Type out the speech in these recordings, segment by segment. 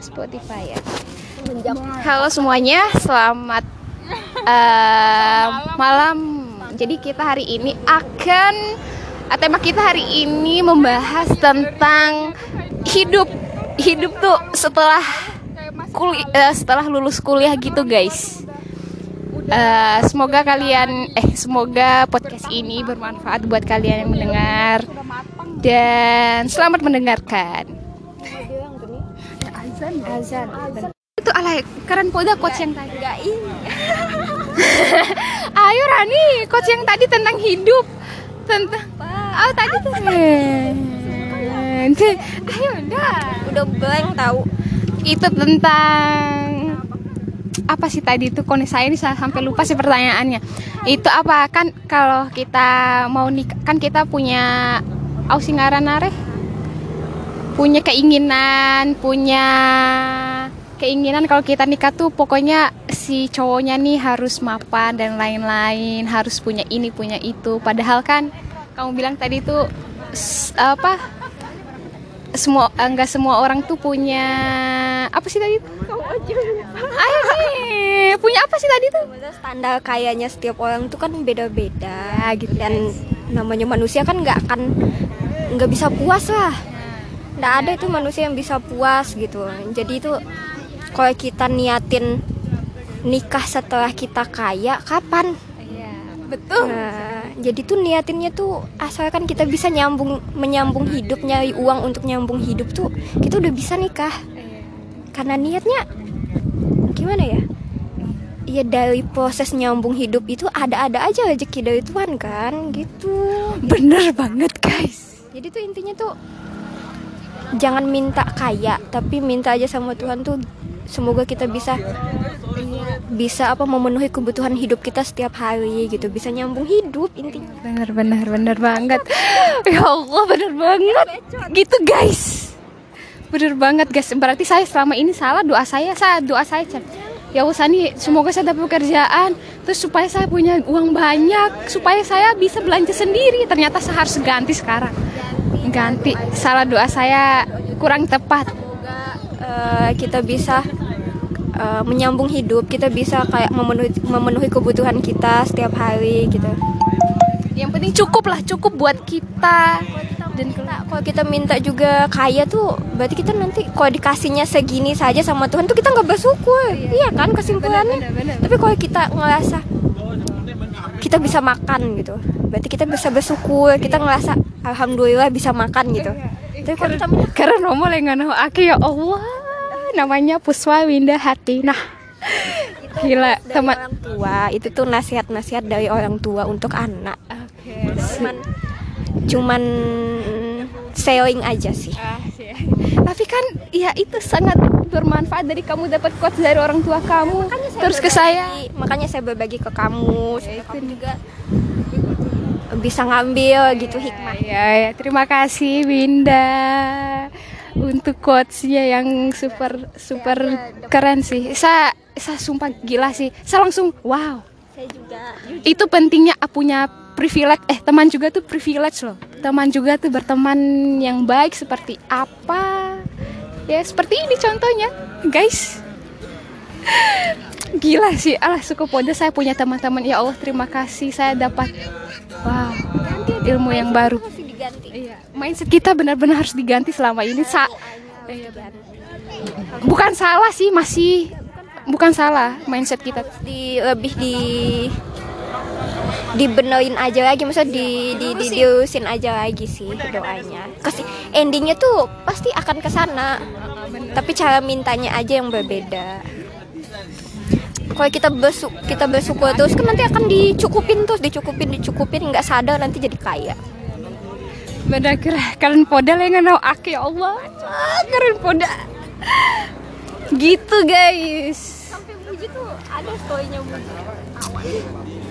Spotify ya. Halo semuanya, selamat uh, malam. Jadi kita hari ini akan uh, tema kita hari ini membahas tentang hidup. Hidup tuh setelah kuliah, uh, setelah lulus kuliah gitu guys. Uh, semoga kalian eh semoga podcast ini bermanfaat buat kalian yang mendengar dan selamat mendengarkan. Azan, azan. Itu alay keren poda coach yang tadi. Enggak ini. Ayo Rani, coach yang tadi tentang hidup. Tentang Oh, tadi tuh. Ayo udah. Udah blank tahu. Itu tentang apa sih tadi itu kone saya ini sampai lupa sih pertanyaannya itu apa kan kalau kita mau nikah kan kita punya ausingaran nare punya keinginan punya keinginan kalau kita nikah tuh pokoknya si cowoknya nih harus mapan dan lain-lain harus punya ini punya itu. Padahal kan kamu bilang tadi tuh apa semua enggak semua orang tuh punya apa sih tadi Kamu aja ayo nih punya apa sih tadi tuh? Standar kayaknya setiap orang tuh kan beda-beda ya, gitu dan namanya manusia kan nggak akan nggak bisa puas lah nggak ada itu manusia yang bisa puas gitu. Jadi itu kalau kita niatin nikah setelah kita kaya kapan? Iya betul. Nah, jadi tuh niatinnya tuh asalkan kita bisa nyambung menyambung hidup nyari uang untuk nyambung hidup tuh kita udah bisa nikah. Karena niatnya gimana ya? Ya dari proses nyambung hidup itu ada-ada aja rezeki dari Tuhan kan gitu. Bener banget guys. Jadi tuh intinya tuh jangan minta kaya tapi minta aja sama Tuhan tuh semoga kita bisa bisa apa memenuhi kebutuhan hidup kita setiap hari gitu. Bisa nyambung hidup intinya. Bener bener bener banget. Ya Allah bener banget. Gitu guys. Bener banget guys. Berarti saya selama ini salah doa saya saya doa saya Chan. ya nih semoga saya dapat pekerjaan. Terus supaya saya punya uang banyak supaya saya bisa belanja sendiri. Ternyata saya harus ganti sekarang ganti. Salah doa saya kurang tepat. Uh, kita bisa uh, menyambung hidup. Kita bisa kayak memenuhi memenuhi kebutuhan kita setiap hari gitu. Yang penting cukup lah cukup buat kita. Dan kalau kita minta juga kaya tuh berarti kita nanti kalau dikasihnya segini saja sama Tuhan tuh kita nggak bersyukur. Iya, iya kan kesimpulannya? Bener, bener, bener. tapi kalau kita ngerasa kita bisa makan gitu berarti kita bisa bersyukur kita ngerasa alhamdulillah bisa makan gitu tapi kalau kita karena nomor yang nggak aki ya Allah namanya Puswa Winda Hati nah gila teman orang tua itu tuh nasihat-nasihat dari orang tua untuk anak okay. cuman cuman sailing aja sih. Ah, Tapi kan ya itu sangat bermanfaat dari kamu dapat quotes dari orang tua kamu makanya terus ke saya. Makanya saya berbagi ke kamu. Ya, itu juga bisa ngambil gitu hikmah. Ya, ya, terima kasih Winda untuk quotesnya yang super super ya, keren sih. Saya saya sumpah gila sih. Saya langsung wow. Saya juga. Itu pentingnya punya privilege. Eh teman juga tuh privilege loh. Teman juga tuh berteman yang baik seperti apa. Ya seperti ini contohnya. Guys. Gila sih. Alah suku poda saya punya teman-teman. Ya Allah terima kasih. Saya dapat wow ilmu yang baru. Iya mindset kita benar-benar harus diganti selama ini sa. Bukan salah sih masih bukan salah mindset kita. Di lebih di dibenerin aja lagi maksudnya di di di diusin aja lagi sih doanya. Kasih endingnya tuh pasti akan ke sana. Tapi cara mintanya aja yang berbeda kalau kita besuk kita bersyukur terus kan nanti akan dicukupin terus dicukupin dicukupin nggak sadar nanti jadi kaya. Benar kira kalian podal yang nggak aki ya Allah keren poda gitu guys. Sampai Muji tuh ada storynya Muji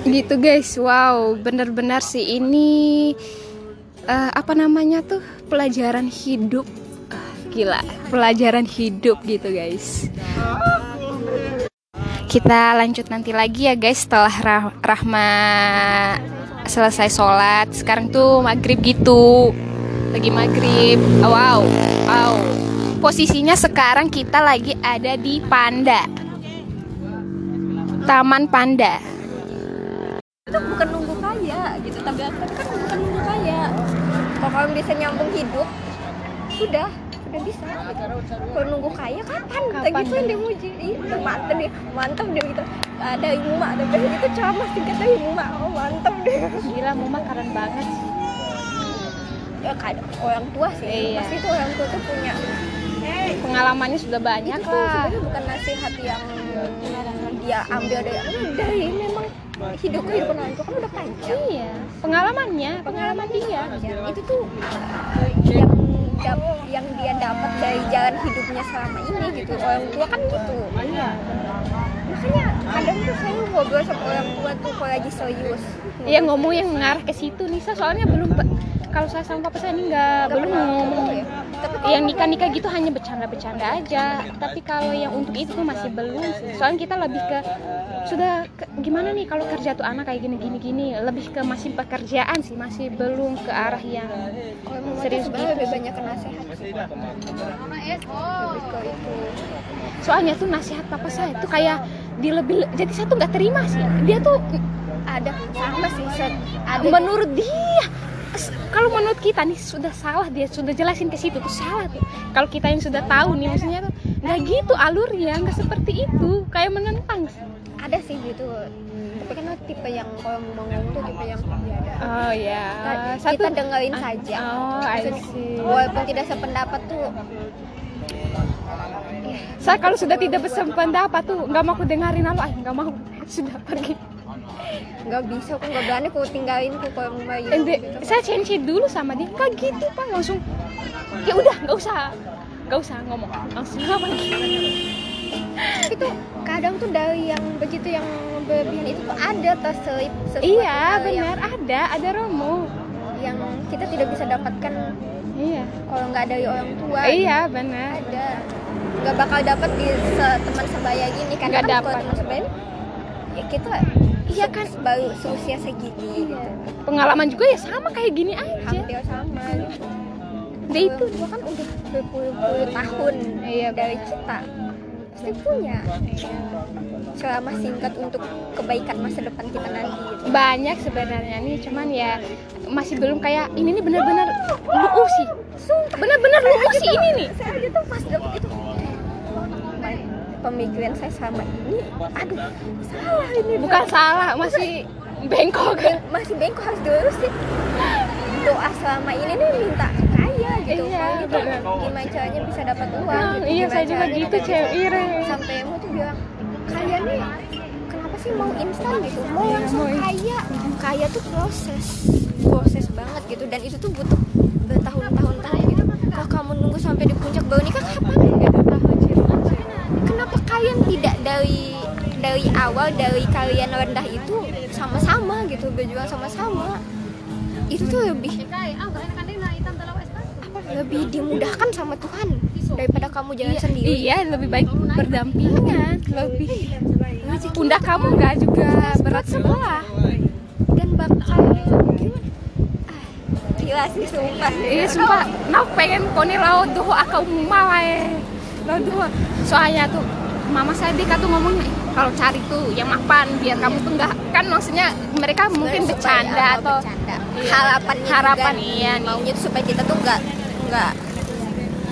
gitu guys. Wow benar-benar sih ini uh, apa namanya tuh pelajaran hidup. Uh, gila pelajaran hidup gitu guys kita lanjut nanti lagi ya guys setelah rah Rahma selesai sholat. Sekarang tuh maghrib gitu. Lagi maghrib. Oh, wow wow. Posisinya sekarang kita lagi ada di Panda. Taman Panda. itu bukan nunggu kaya gitu. Tapi kan bukan nunggu kaya. Kalau bisa nyambung hidup sudah sudah bisa. Kalau nunggu kaya kapan, Kapan? gitu yang dimuji udah mantep deh mantep deh gitu. Ada ibu mak biasa gitu ceramah singkat dari ibu mak oh mantep deh. Gila, Mama keren banget. Sih. ya kadang orang tua sih. Iya. pasti itu orang tua tuh punya. Pengalamannya sudah banyak itu tuh lah. sebenarnya bukan nasihat yang dia ambil dari dari memang hidup kehidupan orang tua kan udah panjang. Iya, pengalamannya, pengalaman dia. itu tuh yang yang dia dapat dari jalan hidupnya selama ini gitu orang tua kan gitu. Makanya kadang tuh saya ngobrol sama orang tua tuh kalau lagi serius. Iya ngomong yang mengarah ke situ Nisa soalnya belum kalau saya sama papa saya ini nggak belum ngomong. ya? Tapi yang nikah nikah gitu hanya bercanda bercanda aja. Tapi kalau yang untuk itu masih belum sih. Soalnya kita lebih ke sudah ke- gimana nih kalau kerja tuh anak kayak gini gini gini lebih ke masih pekerjaan sih masih belum ke arah yang kalau serius gitu. lebih banyak ke nasihat. Sih lebih ke itu. Soalnya tuh nasihat papa saya tuh kayak di lebih jadi saya tuh nggak terima sih. Dia tuh ada sama sih ada menurut dia kalau menurut kita nih sudah salah dia sudah jelasin ke situ tuh salah tuh. Kalau kita yang sudah tahu nih maksudnya tuh nggak gitu alurnya nggak seperti itu kayak menentang. Ada sih gitu tapi kan tipe yang kalau mau ngomong tuh tipe yang oh ya Kita- kita dengerin saja. oh I Maksudnya, see. walaupun tidak sependapat tuh saya kalau sudah tidak bersependapat tuh nggak mau aku dengerin ah nggak mau sudah pergi nggak bisa aku nggak berani aku tinggalin aku kalau mau the- saya change dulu sama dia. Nggak gitu pak. Langsung ya udah nggak usah nggak usah ngomong. Langsung nggak pergi itu kadang tuh dari yang begitu yang berlebihan itu tuh ada terselip iya yang, benar. Ada ada romo. Yang kita tidak bisa dapatkan iya. kalau nggak dari orang tua. Iya benar. Ada. Nggak bakal dapat di teman sebaya gini kan Nggak kan kalau dapat. teman sebaya ya kita Iya kan? baru seusia segini gitu. Pengalaman juga ya sama kayak gini aja. Hampir sama. Gitu. Dia itu tua kan udah berpuluh-puluh tahun Iya, dari kita pasti punya. Selama singkat untuk kebaikan masa depan kita nanti gitu. banyak sebenarnya nih cuman ya masih belum kayak ini nih benar-benar lu sih. Benar-benar lu sih ini nih. saya aja tuh pas dapet itu pemikiran saya selama ini aduh salah ini. Bukan salah masih bengkok. Beng- masih bengkok harus dilurusin doa selama ini nih minta kaya gitu. Iya, gitu gimana caranya bisa dapat uang Nah, gitu. iya saya juga gitu cewek ire. sampai emu tuh bilang kaya nih kenapa sih mau instan gitu? Mau Iya, langsung mau kaya. Kaya tuh proses proses banget gitu. Dan itu tuh butuh bertahun-tahun tahun gitu. Kalau kamu nunggu sampai di puncak baru nikah kapan gitu kenapa kalian tidak dari dari awal dari kalian rendah itu sama-sama gitu berjuang sama-sama? Itu tuh lebih apa? Lebih dimudahkan sama Tuhan daripada kamu jalan sendiri. iya lebih baik berdampingan lebih pundak kamu nggak juga berat sebelah dan bakal ah, gila sih sumpah iya sumpah. Nah pengen koni laut doho akau mawai doho soalnya tuh mama saya dia tuh ngomongnya "Eh, kalau cari tuh yang mapan biar kamu tuh nggak kan maksudnya mereka mungkin bercanda atau bercanda. Iya. Harapan, juga iya nih. maunya tuh supaya kita tuh nggak nggak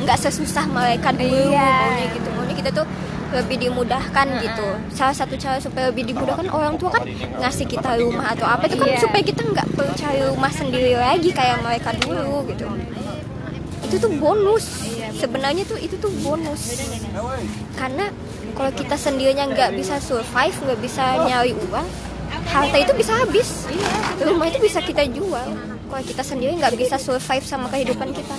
nggak sesusah mereka dulu Iya. maunya gitu maunya kita tuh lebih dimudahkan gitu salah satu cara supaya lebih dimudahkan orang tua kan ngasih kita rumah atau apa itu kan Iya. supaya kita nggak perlu cari rumah sendiri lagi kayak mereka dulu gitu itu tuh bonus sebenarnya tuh itu tuh bonus. Karena kalau kita sendirinya nggak bisa survive nggak bisa nyari uang harta itu bisa habis. Rumah itu bisa kita jual. Kalau kita sendiri nggak bisa survive sama kehidupan kita.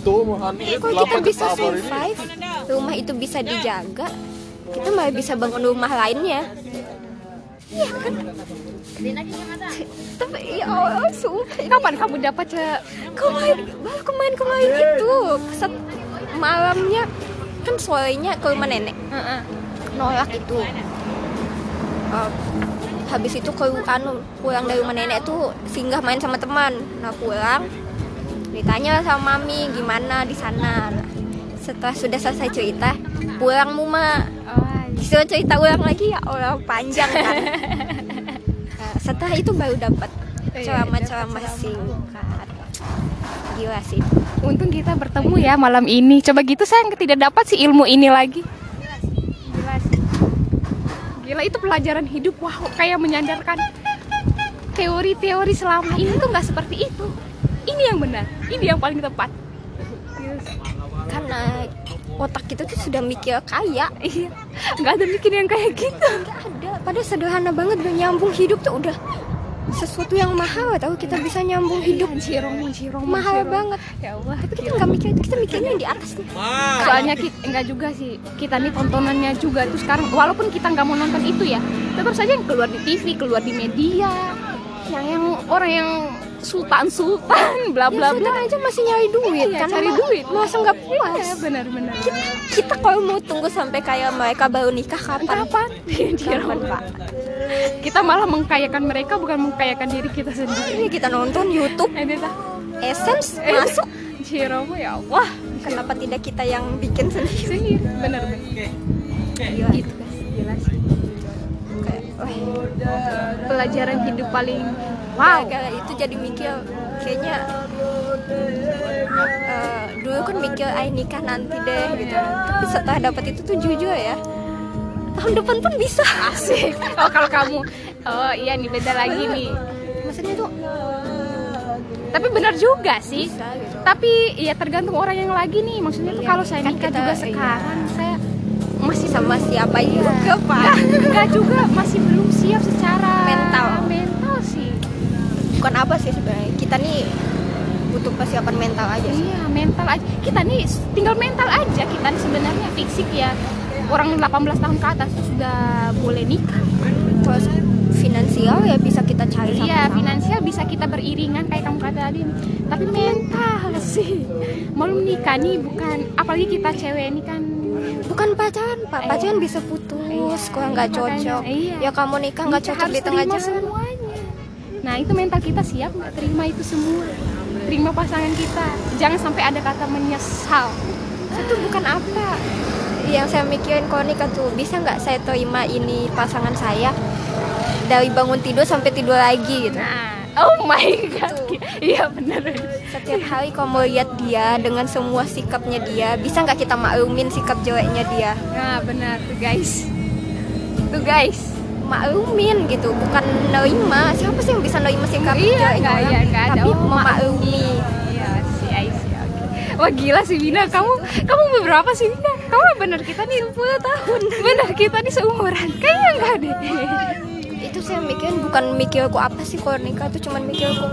Muhammad, kalau kita bisa survive rumah itu bisa dijaga kita malah bisa bangun rumah lainnya. Iya kan tapi ya Allah sumpah. Ini kapan kamu dapat ce- kemarin baru kemarin kemarin itu. Set malamnya kan sorenya ke rumah nenek. Heeh. nolak itu. Uh, habis itu ke anu pulang dari rumah nenek tuh singgah main sama teman. Nah pulang di ceritanya sama mami gimana di sana? Nah, setelah sudah selesai cerita pulang muma Oh, disuruh cerita ulang lagi ya Allah panjang kan setelah itu baru dapat Iya, ceramah-ceramah dapat ceramah. singkat gila sih Untung kita bertemu ya malam ini. Coba gitu saya tidak dapat sih ilmu ini lagi. Gila sih. Gila itu pelajaran hidup. Wow, kayak menyandarkan teori-teori selama ini tuh nggak seperti itu. Ini yang benar. Ini yang paling tepat. Karena otak kita tuh sudah mikir kaya Iya, nggak ada mikir yang kayak gitu. nggak ada padahal sederhana banget nyambung hidup tuh udah sesuatu yang mahal tahu? Kita bisa nyambung hidup. Ciromo, Ciromo, mahal banget. Ya Allah. tapi kita nggak mikir itu kita mikirnya yang di atas nih. Soalnya kita enggak juga sih. Kita nih tontonannya juga tuh sekarang walaupun kita nggak mau nonton itu ya, tetap saja yang keluar di TV, keluar di media. Yang yang orang yang sultan-sultan bla bla ya bla. aja masih nyari duit Iya, karena cari duit. masa nggak puas Iya, benar benar. kita kalau mau tunggu sampai kayak mereka baru nikah kapan Kapan? kapan pak Kita malah mengkayakan mereka bukan mengkayakan diri kita sendiri. ini kita nonton YouTube. Essence masuk Ciromo ya Allah. kenapa tidak kita yang bikin sendiri Sendiri, benar benar. Gila. Gitu guys, gila sih. Pelajaran hidup paling wow. gara-gara itu jadi mikir kayaknya eh, dulu kan mikir ay nikah nanti deh gitu tapi setelah dapat itu tuh jujur ya tahun depan pun bisa Asik. Oh kalau kamu, oh iya nih beda lagi nih. maksudnya tuh Tapi benar juga sih. bisa gitu Tapi ya tergantung orang yang lagi nih. Maksudnya tuh Iya, kalau saya kan nikah kita- juga iya. sekarang, saya masih sama siapa juga pak enggak juga masih belum siap secara Mental. Mental sih. bukan apa sih sebenarnya kita nih butuh persiapan mental aja sih Iya, mental aja. Kita nih tinggal mental aja. Kita nih sebenarnya fisik ya orang 18 tahun ke atas sudah boleh nikah. terus finansial ya bisa kita cari sama Iya, finansial bisa kita beriringan kayak kamu kata tadi. Tapi mental sih. Mau nikah nih bukan apalagi kita cewek ini kan bukan pacaran pak Iya. pacaran bisa putus kalau nggak Makanya, cocok iya. ya kamu nikah nggak cocok di tengah jalan semuanya. Nah itu mental kita siap nggak terima itu semua. Terima pasangan kita. Jangan sampai ada kata menyesal. itu bukan apa yang saya mikirin kalau nikah tuh bisa nggak saya terima ini pasangan saya dari bangun tidur sampai tidur lagi gitu Nah, oh my god. Iya benar. setiap hari kamu lihat dia dengan semua sikapnya dia bisa nggak kita maklumin sikap jeleknya dia Nah benar tuh guys. Tuh guys. maklumin gitu bukan nerima siapa sih yang bisa nerima sikap Iya, jeleknya nggak, orang? iya, nggak ada. tapi Oh, memaklumi Iya sih, see, oke. Wah gila sih Bina, kamu kamu berapa sih Bina? Kamu benar kita nih 10 tahun. Benar kita nih seumuran. Kayaknya enggak deh. Saya mikirin bukan mikirku apa sih kalau nikah tuh cuman mikirku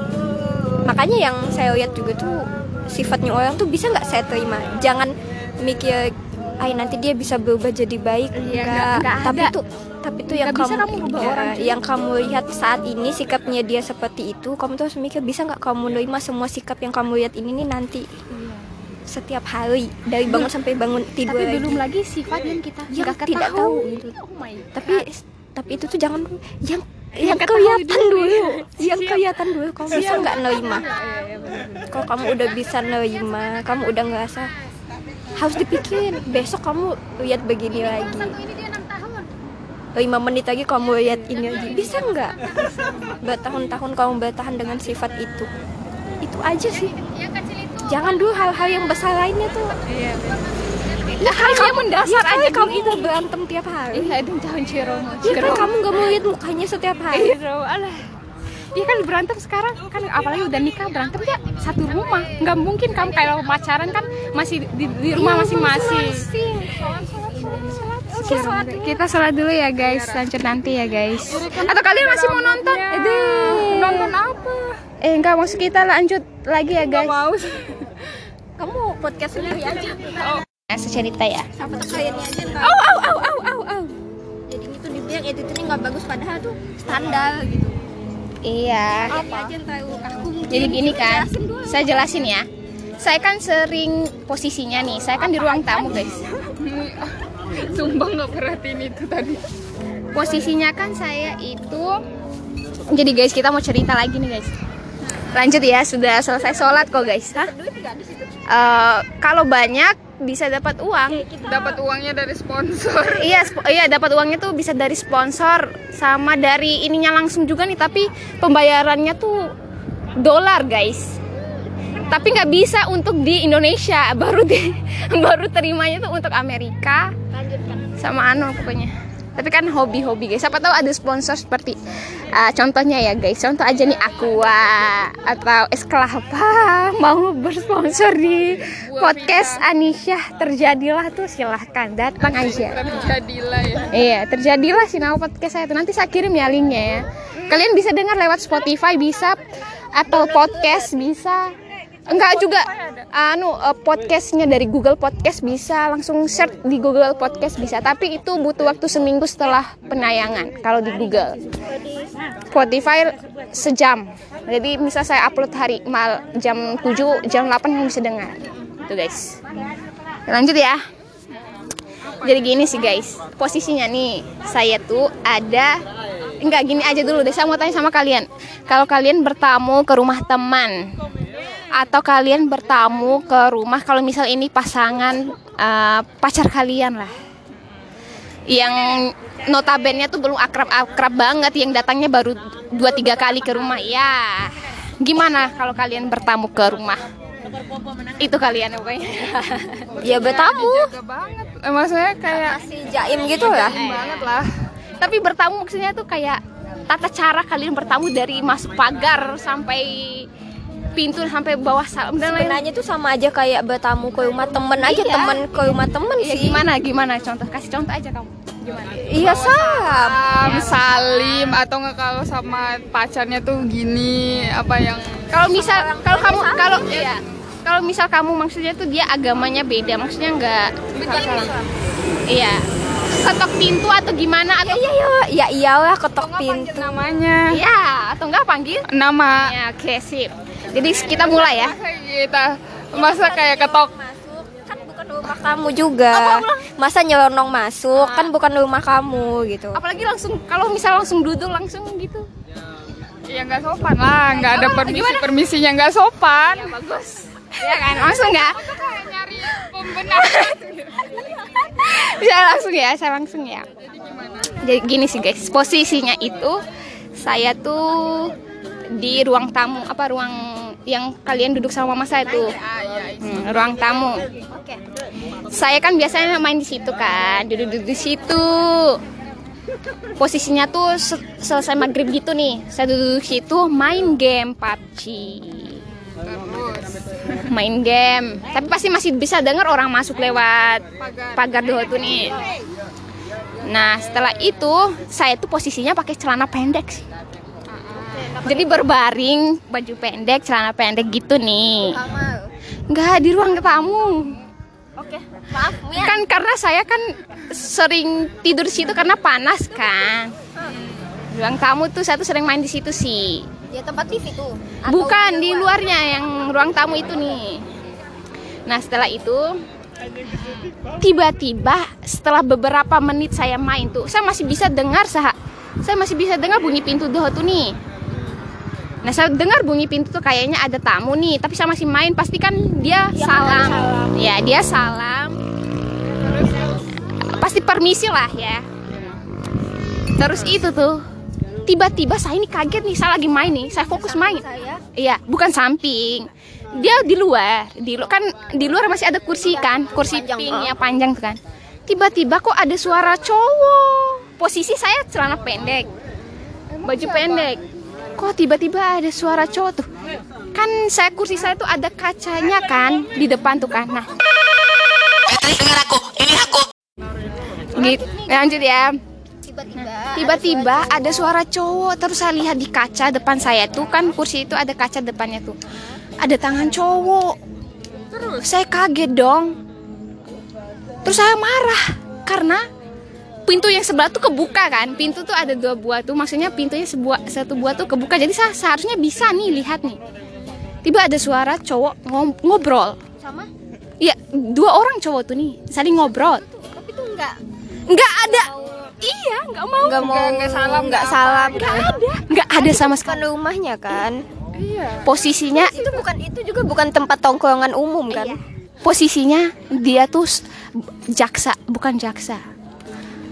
makanya yang saya lihat juga tuh sifatnya orang tuh bisa nggak saya terima jangan mikir ay nanti dia bisa berubah jadi baik Iya, Nggak. nggak- nggak tapi tuh tapi tuh yang bisa kamu, kamu ya, orang juga. yang kamu lihat saat ini sikapnya dia seperti itu kamu tuh harus mikir bisa nggak kamu nerima semua sikap yang kamu lihat ini nih nanti setiap hari dari bangun sampai bangun tidur Tapi lagi. belum lagi sifat yang kita Yang nggak tidak ketahui. tahu. Oh my tapi tapi itu tuh jangan yang Yang yang kelihatan dulu. yang Siap. kelihatan dulu. Kamu bisa nggak nerima? Iya, iya, kalau kamu udah bisa nerima kamu udah ngerasa harus dipikirin. Besok kamu lihat begini lagi. lima menit lagi kamu lihat ini lagi. bisa nggak? Bertahun-tahun kamu bertahan dengan sifat itu. Itu aja sih. Jangan dulu hal-hal yang besar lainnya tuh. Iya, benar. Ya, hal yang mendasar ya aja kamu itu berantem tiap hari. Iya, dan jangan Ciromo. ya kan kamu nggak mau lihat mukanya setiap hari. Ciromo, alah. Dia kan berantem sekarang kan apalagi udah nikah berantem ya satu rumah. Nggak mungkin kamu kalau pacaran kan masih di, di rumah masing-masing. kita sholat dulu ya guys. Lanjut nanti ya guys. Atau kalian masih mau nonton? Aduh. nonton apa? Eh enggak maksud kita lanjut lagi ya guys. mau. Kamu podcast sendiri aja nah, secerita ya siapa tuh kalian aja ntar au au au au au au jadi itu dibilang editornya nggak bagus padahal tuh standar gitu iya apa aja ntar aku mungkin Jadi gini kan, jelasin dulu. saya jelasin ya. Saya kan sering posisinya nih, saya kan di ruang tamu guys. Sumpah nggak perhatiin itu tadi. Posisinya kan saya itu, jadi guys kita mau cerita lagi nih guys. lanjut ya sudah selesai sholat kok guys Hah? Eh, kalau banyak bisa dapat uang. Dapat uangnya dari sponsor. iya sp- iya dapat uangnya tuh bisa dari sponsor sama dari ininya langsung juga nih tapi pembayarannya tuh dolar guys. Tapi nggak bisa untuk di Indonesia baru di baru terimanya tuh untuk Amerika sama anu pokoknya tapi kan hobi-hobi guys siapa tahu ada sponsor seperti uh, contohnya ya guys contoh aja nih Aqua atau es kelapa mau bersponsor di podcast Anisha terjadilah tuh silahkan datang aja Terjadilah ya. Iya, terjadilah sih nama podcast saya itu. Nanti saya kirim ya linknya ya. Kalian bisa dengar lewat Spotify bisa, Apple Podcast bisa. Enggak juga anu eh, podcastnya dari Google Podcast bisa langsung search di Google Podcast bisa. Tapi itu butuh waktu seminggu setelah penayangan kalau di Google. Spotify sejam. Jadi misal saya upload hari mal jam 7 jam 8 kamu bisa dengar. Tuh guys. Lanjut ya. Jadi gini sih guys. Posisinya nih saya tuh ada enggak gini aja dulu deh. Saya mau tanya sama kalian. Kalau kalian bertamu ke rumah teman atau kalian bertamu ke rumah kalau misal ini pasangan eh, pacar kalian lah yang notabene tuh belum akrab-akrab banget yang datangnya baru 2-3 kali ke rumah ya gimana kalau kalian bertamu ke rumah itu kalian pokoknya Ya bertamu. Jaga banget. Eh, maksudnya kayak Masih jaim gitu lah. banget lah. tapi bertamu maksudnya tuh kayak tata cara kalian bertamu dari masuk pagar sampai pintu sampai bawah salam dan lain Sebenarnya tuh sama aja kayak bertamu ke rumah temen aja, Iya. temen ke rumah temen ya sih. gimana gimana? Contoh kasih contoh aja kamu. Gimana? Iya sam. Salam, salim atau nggak kalau sama pacarnya tuh gini apa yang kalau misal kalau kamu kalau iya. Kalau misal kamu maksudnya tuh dia agamanya beda maksudnya enggak iya. Ketok pintu atau gimana? Atau Iya iya ya iyalah ketok pintu. namanya? Iya atau enggak panggil? Nama. Ya oke sip jadi kita mulai ya. Masa kita masa kayak ketok. Masuk kan bukan rumah kamu juga. Masa nyelonong masuk? Kan bukan rumah kamu gitu. apalagi langsung kalau misal langsung duduk langsung gitu. Ya nggak sopan lah. Nggak ada permisi permisinya nggak sopan. Bagus. Ya kan? Langsung nggak kayak nyari pembenar. Bisa langsung ya. Saya langsung ya. Jadi gini sih guys. Posisinya itu saya tuh di ruang tamu apa ruang yang kalian duduk sama mama saya tuh? Hmm, ruang tamu. Saya kan biasanya main di situ kan duduk-duduk di situ. Posisinya tuh se- selesai maghrib gitu nih. Saya duduk di situ main game PUBG main game. Tapi pasti masih bisa dengar orang masuk lewat pagar. doh tuh nih. Nah setelah itu saya tuh posisinya pakai celana pendek sih jadi berbaring baju pendek celana pendek gitu nih nggak di ruang tamu Oke, maaf ya. kan karena saya kan sering tidur situ karena panas kan ruang tamu tuh saya tuh sering main di situ sih Ya tempat TV tuh. Bukan di luarnya yang ruang tamu itu nih. Nah setelah itu tiba-tiba setelah beberapa menit saya main tuh, saya masih bisa dengar sah, saya masih bisa dengar bunyi pintu doh tuh nih. Nah saya dengar bunyi pintu tuh kayaknya ada tamu nih, tapi saya masih main pasti kan dia salam. ya dia salam. Pasti permisi lah ya. Terus itu tuh tiba-tiba saya ini kaget nih, saya lagi main nih, saya fokus main. Iya, bukan samping. Dia di luar, di lu- kan di luar masih ada kursi kan, kursi Panjang, pink oh. ya panjang tuh kan. Tiba-tiba kok ada suara cowok. Posisi saya celana pendek, baju pendek. Kok tiba-tiba ada suara cowok tuh? Kan saya kursi saya tuh ada kacanya kan di depan tuh kan. Nah, dengar aku, ini aku. gitu. Lanjut ya. tiba-tiba Tiba-tiba ada suara cowok terus saya lihat di kaca depan saya tuh kan kursi itu ada kaca depannya tuh. Ada tangan cowok. Terus saya kaget dong. Terus saya marah karena pintu yang sebelah tuh kebuka kan. Pintu tuh ada dua buah tuh maksudnya pintunya sebuah satu buah tuh kebuka. Jadi saya seharusnya bisa nih lihat nih. Tiba ada suara cowok ngobrol. sama Iya, dua orang cowok tuh nih saling ngobrol. tapi tuh enggak Nggak ada. Iya, nggak mau. enggak mau nggak salam, enggak nggak salam Nggak ada. Nggak ada sama sekali. kan rumahnya kan Iya. posisinya itu bukan itu juga bukan tempat tongkrongan umum kan posisinya dia tuh jaksa bukan jaksa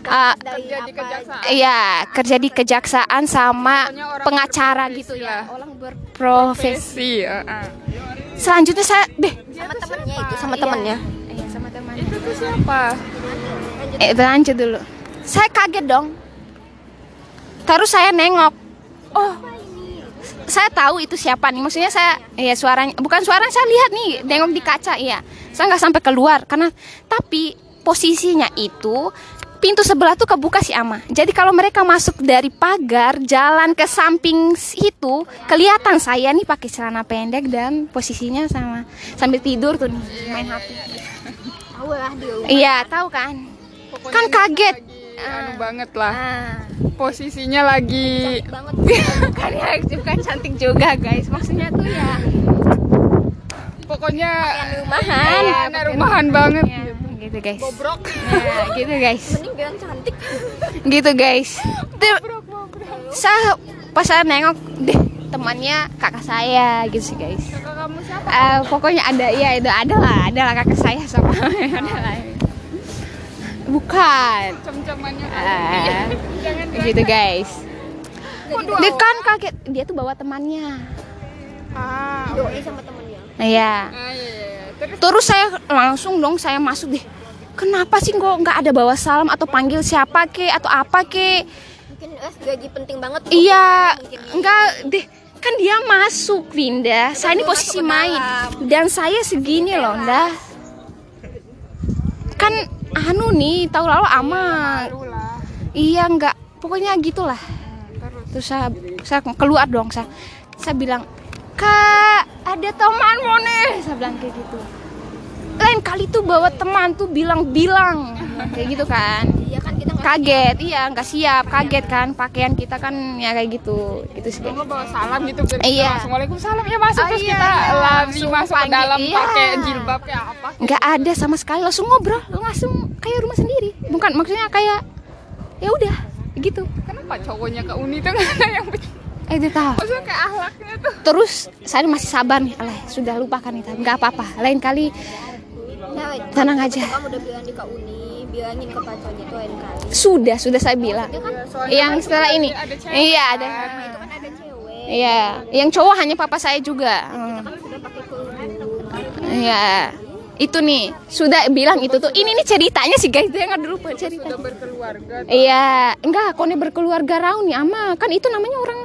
Ah, Kerja di kejaksaan. Iya, kerja di kejaksaan sama pengacara gitu ya. Orang berprofesi. Profesi. heeh. Selanjutnya saya deh. sama temennya itu sama temennya Iya, sama teman. Itu tuh siapa? Eh, lanjut dulu. Saya kaget dong. Terus saya nengok. Oh, saya tahu itu siapa nih. Maksudnya saya, ya suaranya, bukan suara saya lihat nih, nengok di kaca, iya. Saya nggak sampai keluar karena, tapi posisinya itu pintu sebelah tuh kebuka si ama. Jadi kalau mereka masuk dari pagar, jalan ke samping situ, kelihatan saya nih pakai celana pendek dan posisinya sama sambil tidur tuh nih, main HP. tahu lah dia Iya, tahu kan? Pokoknya Kan kaget. lagi anu banget lah. Ah. Posisinya lagi banget bukan ya bukan cantik juga guys maksudnya tuh ya pokoknya rumahan iya, rumahan banget. ya, gitu guys. Bobrok. ya, gitu guys. Mending bilang cantik. Gitu guys. Tuh, saya pas saya nengok deh temannya kakak saya gitu sih guys. Kakak kamu siapa? Eh, pokoknya ada ya itu ada lah ada lah kakak saya sama ada lah bukan. Cem-cemannya. Eh, Jangan gitu guys. Dia kan kaget dia tuh bawa temannya. Ah, doi sama temennya. Nah ya ah, iya, iya, iya. Terus? Terus saya langsung dong saya masuk deh. Kenapa sih kok nggak ada bawa salam atau panggil siapa ke atau apa ke? mungkin eh, lagi penting banget Iya, enggak deh. Kan dia masuk, Linda. Saya ini posisi main dalam. dan saya segini loh, Nda. Kan anu nih, tahu lalu baru lah. Iya, enggak. Pokoknya gitulah. Terus Terus saya, saya keluar dong, saya, saya bilang, Kak, ada temanmu nih. Saya bilang kayak gitu. Lain kali tuh bawa teman tuh bilang-bilang. Kayak gitu kan. iya kan kita Kaget, iya nggak siap, kaget kan. Pakaian kita kan ya kayak gitu. Gitu sih. Kamu bawa salam gitu kita Iya. langsung Waalaikumsalam ya masuk Oh, terus iya. kita lari Langsung masuk ke dalam iya. pakai jilbab kayak apa Nggak ada sama sekali langsung ngobrol, langsung kayak rumah sendiri. Bukan maksudnya kayak ya udah gitu. kenapa cowoknya ke uni tuh nggak ada yang Eh dia tahu. maksudnya kayak ahlaknya tuh Terus saya masih sabar nih, Alah, sudah lupakan itu, nggak apa-apa. Lain kali tenang aja. kamu udah bilang di kak uni bilangin ke pacarnya tuh lain kali Sudah, sudah saya bilang. Yang kan setelah ini, ada cewek iya ada. itu kan ada cewek Iya, yang cowok hanya papa saya juga. Hmm. kan sudah pakai kerudung Iya. Itu nih, sudah bilang itu tuh. Ini nih ceritanya sih guys, jangan dulu cerita. udah berkeluarga Iya, enggak, kone berkeluarga raun nih ama. Kan itu namanya orang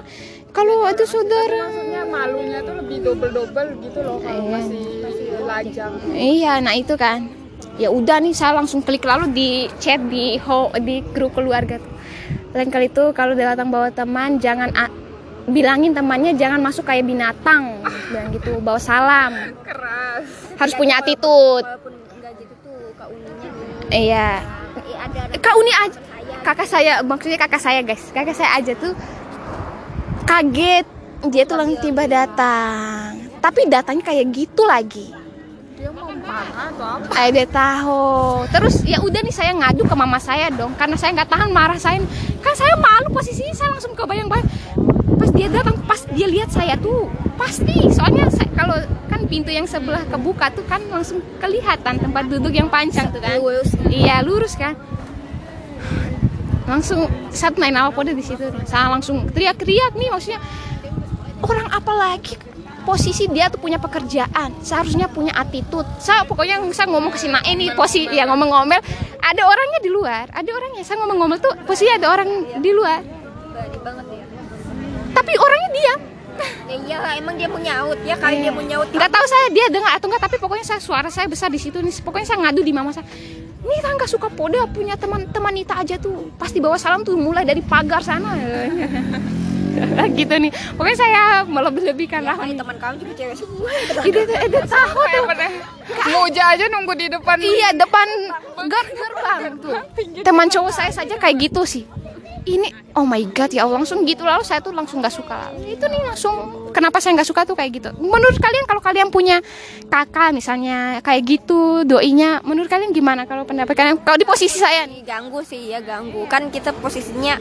kalau itu saudara. maksudnya malunya tuh lebih double double gitu loh kalau Iya. masih masih lajang Iya, nah itu kan. Ya udah nih saya langsung klik lalu di chat di ho, di grup keluarga tuh. Lain kali itu kalau datang bawa teman jangan a- bilangin temannya jangan masuk kayak binatang bilang gitu bawa salam keras harus punya attitude walaupun enggak gitu tuh kak uninya nih iya eh, ada ada Kak Uni aja kakak saya maksudnya kakak saya guys kakak saya aja tuh kaget dia tuh lang tiba datang tapi datangnya kayak gitu lagi dia mau marah atau apa Eh dia tahu. Terus ya udah nih saya ngadu ke mama saya dong karena saya nggak tahan marah saya. Kan saya malu posisinya saya langsung kebayang-bayang. Pas dia datang, pas dia lihat saya tuh pasti. Soalnya saya- kalau kan pintu yang sebelah kebuka tuh kan langsung kelihatan tempat duduk yang panjang tuh kan. Lurus. Iya lurus kan. Langsung saat main awal kode di situ. Saya langsung teriak-teriak nih maksudnya. Orang apa lagi posisi dia tuh punya pekerjaan seharusnya punya attitude. Saya pokoknya saya ngomong ke si Nae nih posisi ya ngomong-ngomel. Ada orangnya di luar ada orangnya. Saya ngomong-ngomel tuh posisi ada orang di luar. Tapi orangnya diam. Ya iyalah emang dia mau nyaut ya kali dia mau nyaut nggak tahu saya dia dengar atau enggak tapi pokoknya saya suara saya besar di situ nih. Pokoknya saya ngadu di mama saya Nggak suka poda punya teman-teman Nita aja tuh. Pasti bawa salam tuh mulai dari pagar sana. Gitu nih. Pokoknya saya melebih-lebihkan lah. Kali teman kamu juga cewek semua. Itu itu itu tahu tuh. Moja aja nunggu di depan. Iya depan ger gerbang tuh. Teman cowok saya saja kayak gitu sih. Ini oh my god ya Allah langsung gitu lalu saya tuh langsung nggak suka. Itu nih langsung kenapa saya nggak suka tuh kayak gitu. Menurut kalian kalau kalian punya kakak misalnya kayak gitu doinya, menurut kalian gimana kalau pendapat kalian? Kalau di posisi saya nih. ganggu sih ya ganggu kan kita posisinya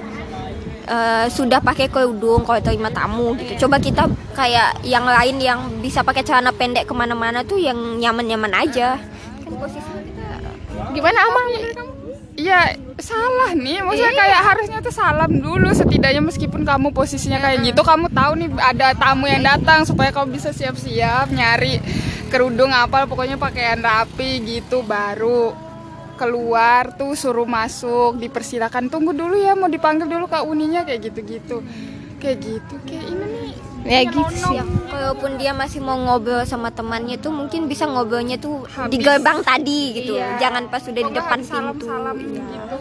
eh, sudah pakai kerudung kalau terima tamu gitu. Coba kita kayak yang lain yang bisa pakai celana pendek ke mana-mana tuh yang nyaman-nyaman aja. Kan posisinya kita Gimana Amang menurut kamu? Iya salah nih, maksudnya kayak harusnya tuh salam dulu setidaknya meskipun kamu posisinya kayak gitu, kamu tahu nih ada tamu yang datang supaya kamu bisa siap-siap nyari kerudung apa, pokoknya pakaian rapi gitu baru keluar tuh suruh masuk dipersilakan. Tunggu dulu ya mau dipanggil dulu kak uninya kayak gitu-gitu. Kayak gitu kayak ini nih Ya gitu sih. ya, kalaupun dia masih mau ngobrol sama temannya tuh mungkin bisa ngobrolnya tuh di Habis. gerbang tadi gitu. Iya. Jangan pas sudah di depan salam- pintu. salam Iya. gitu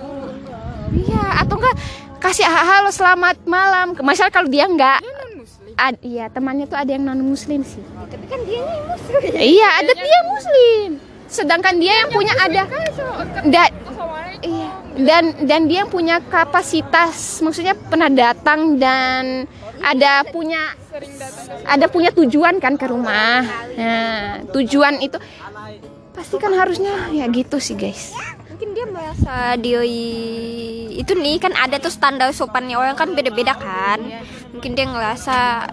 Iya, atau enggak kasih halo selamat malam. Misal kalau dia enggak ad- iya, temannya tuh ada yang non muslim sih. Tapi kan dia muslim. Iya, ada dia muslim. Sedangkan dia yang punya ada da- iya. dan dan dia yang punya kapasitas maksudnya pernah datang dan ada punya ada punya tujuan kan ke rumah. Nah, tujuan itu pasti kan harusnya ya gitu sih, guys. Mungkin dia merasa diri itu nih kan ada tuh standar sopannya orang kan beda-beda kan. Mungkin dia ngerasa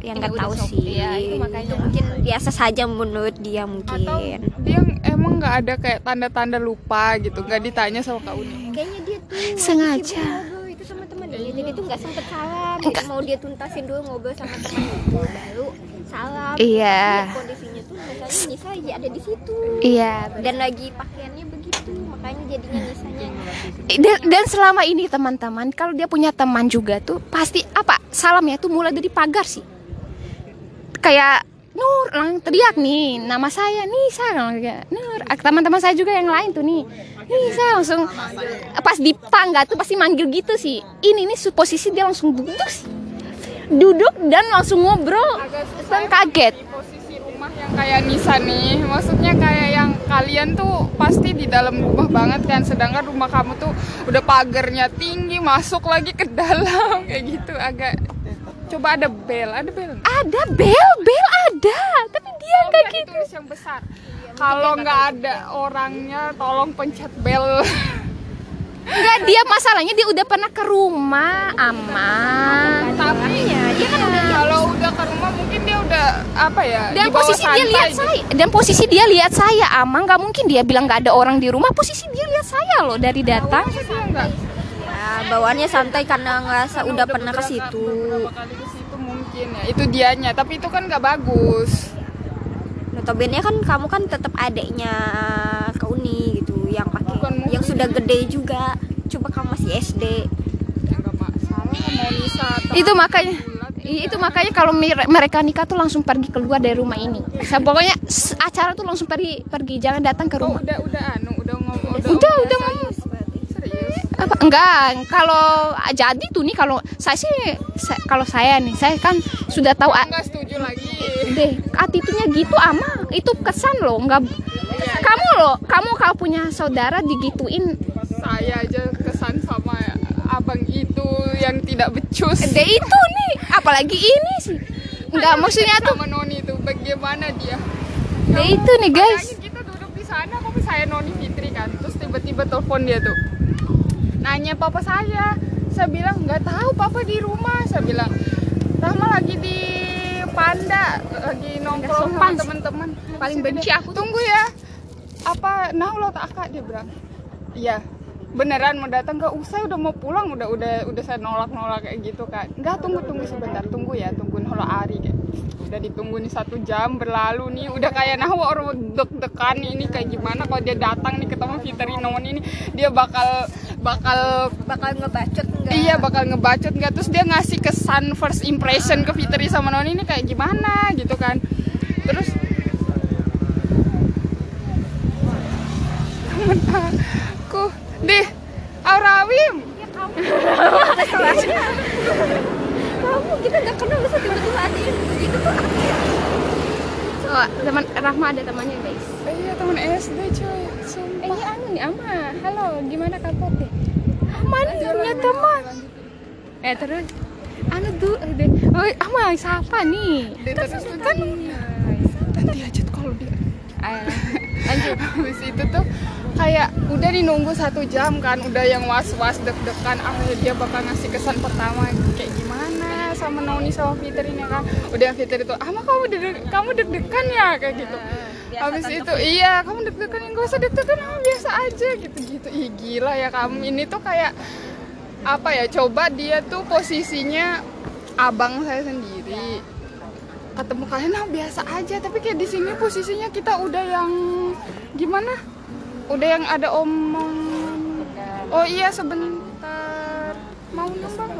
yang nggak tahu sih. Iya, itu makanya. mungkin biasa saja menurut dia atau mungkin. dia emang nggak ada kayak tanda-tanda lupa gitu nggak ditanya sama kak Uni Kayaknya dia tuh Sengaja. itu sama temannya. Jadi tuh nggak sempet salam. Enggak. Mau dia tuntasin dulu ngobrol sama teman itu baru salam. Iya. Lihat Kondisinya tuh misalnya Nisa lagi ada di situ. Iya. Dan lagi pakaiannya begitu, makanya jadinya Nisanya dan, dan selama ini teman-teman kalau dia punya teman juga tuh pasti apa salamnya tuh mulai dari pagar sih kayak Nur langsung teriak nih nama saya Nisa. Kayak Nur. Ah, teman-teman saya juga yang lain tuh nih Nisa langsung pas di tangga tuh pasti manggil gitu sih. Ini nih su- posisi dia langsung duduk sih. Duduk dan langsung ngobrol. Dan kaget di posisi rumah yang kayak Nisa nih. Maksudnya kayak yang kalian tuh pasti di dalam rumah banget kan. Sedangkan rumah kamu tuh udah pagarnya tinggi masuk lagi ke dalam. Kayak gitu agak coba ada bel ada bel ada bel bel ada tapi dia Oh, nggak gitu yang besar kalau nggak ada orangnya tolong pencet bel Enggak, dia masalahnya dia udah pernah ke rumah, aman. tapi dia kan udah kalau udah ke rumah mungkin dia udah apa ya Dan posisi dia lihat gitu. saya, dan posisi dia lihat saya, aman. Nggak mungkin dia bilang nggak ada orang di rumah. Posisi dia lihat saya loh dari datang. Ya bawaannya santai karena ngerasa udah pernah ke situ. beberapa kali ke situ mungkin ya itu dianya tapi itu kan nggak bagus Notabene kan kamu kan tetap adeknya ke Uni gitu yang pakai yang sudah gede juga. Coba kamu masih SD. ya masalah Itu makanya itu makanya kalau mereka nikah tuh langsung pergi keluar dari rumah ini. Saya pokoknya acara tuh langsung pergi pergi jangan datang ke oh, rumah. udah udah anu udah ngomong Udah udah ngomong. Apa? Enggak? Kalau jadi tuh nih kalau saya sih sa- kalau saya nih saya kan sudah tahu a- nggak setuju lagi. Deh attitude-nya gitu ama. Itu kesan loh nggak kamu loh kamu kalau punya saudara digituin. Saya aja kesan sama abang itu yang tidak becus. Deh itu nih apalagi ini sih. Nggak maksudnya tuh sama Noni itu bagaimana dia? Deh itu nih guys. kita duduk di sana kopi saya Noni Fitri kan terus tiba-tiba telepon dia tuh nanya papa saya. Saya bilang nggak tahu papa di rumah. Saya bilang Rahma lagi di Panda lagi nongkrong sama teman-teman. Paling benci aku tunggu ya. Apa nah lo tak akak dia bilang iya. Beneran mau datang? Gak usah udah mau pulang. Udah udah udah saya nolak nolak kayak gitu kan nggak tunggu tunggu sebentar. Tunggu ya tungguin holo Ari kayak udah ditunggu nih satu jam berlalu nih. Udah kayak nah orang deg-degan ini kayak gimana kalau dia datang nih ketemu Fitri Nomon ini dia bakal bakal Bakal ngebacot enggak? Iya bakal ngebacot nggak? Terus dia ngasih kesan first impression ke Fitri sama Noni ini kayak gimana gitu kan. Terus temen aku deh Aurawim Kamu kita nggak kenal bisa tiba-tiba ada yang itu tuh apa ya? Teman Rahma ada temannya guys. Eh, iya temen SD coy eh sumpah. Iya anu nih Ama. Halo gimana kabar deh? Aman punya teman. eh terus? Anu tuh eh, deh oh Ama siapa nih? Terus kan nanti aja kalau dia. Ayolah. habis itu tuh kayak udah nih nunggu satu jam kan udah yang was was deg-degan ah dia bakal ngasih kesan pertama sama Noni sama Fitri ini kan. Udah yang Fitri tuh ah kamu deg kamu deg-degan ya? Kayak gitu. Habis itu iya kamu deg-degan yang gak usah deg-degan ah, biasa aja gitu gitu ih gila ya kamu ini tuh kayak apa ya coba dia tuh posisinya abang saya sendiri. Ketemu kalian nah biasa aja tapi kayak di sini posisinya kita udah yang gimana? Udah yang ada omong oh iya sebentar. Mau nambah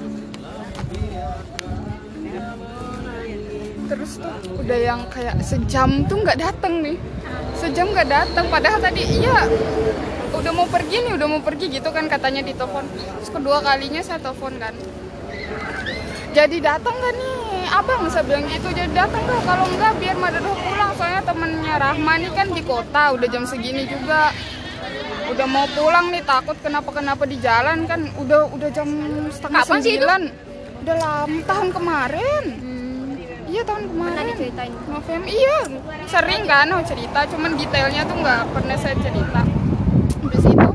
terus tuh udah yang kayak sejam tuh nggak datang nih. Sejam nggak datang padahal tadi iya udah mau pergi nih udah mau pergi gitu kan katanya di telepon. Terus kedua kalinya saya telepon kan. Jadi datang gak nih? Abang saya bilang gitu. Jadi datang gak kalau enggak biar Madado pulang. Soalnya temennya Rahma nih kan di kota udah jam segini juga. Udah mau pulang nih takut kenapa kenapa di jalan kan. Udah udah jam setengah Kapan sih itu? sembilan. Udah lama tahun kemarin iya tahun Pernah kemarin. diceritain. November iya. Sering kan oh, cerita. Cuman detailnya tuh nggak pernah saya cerita. Habis itu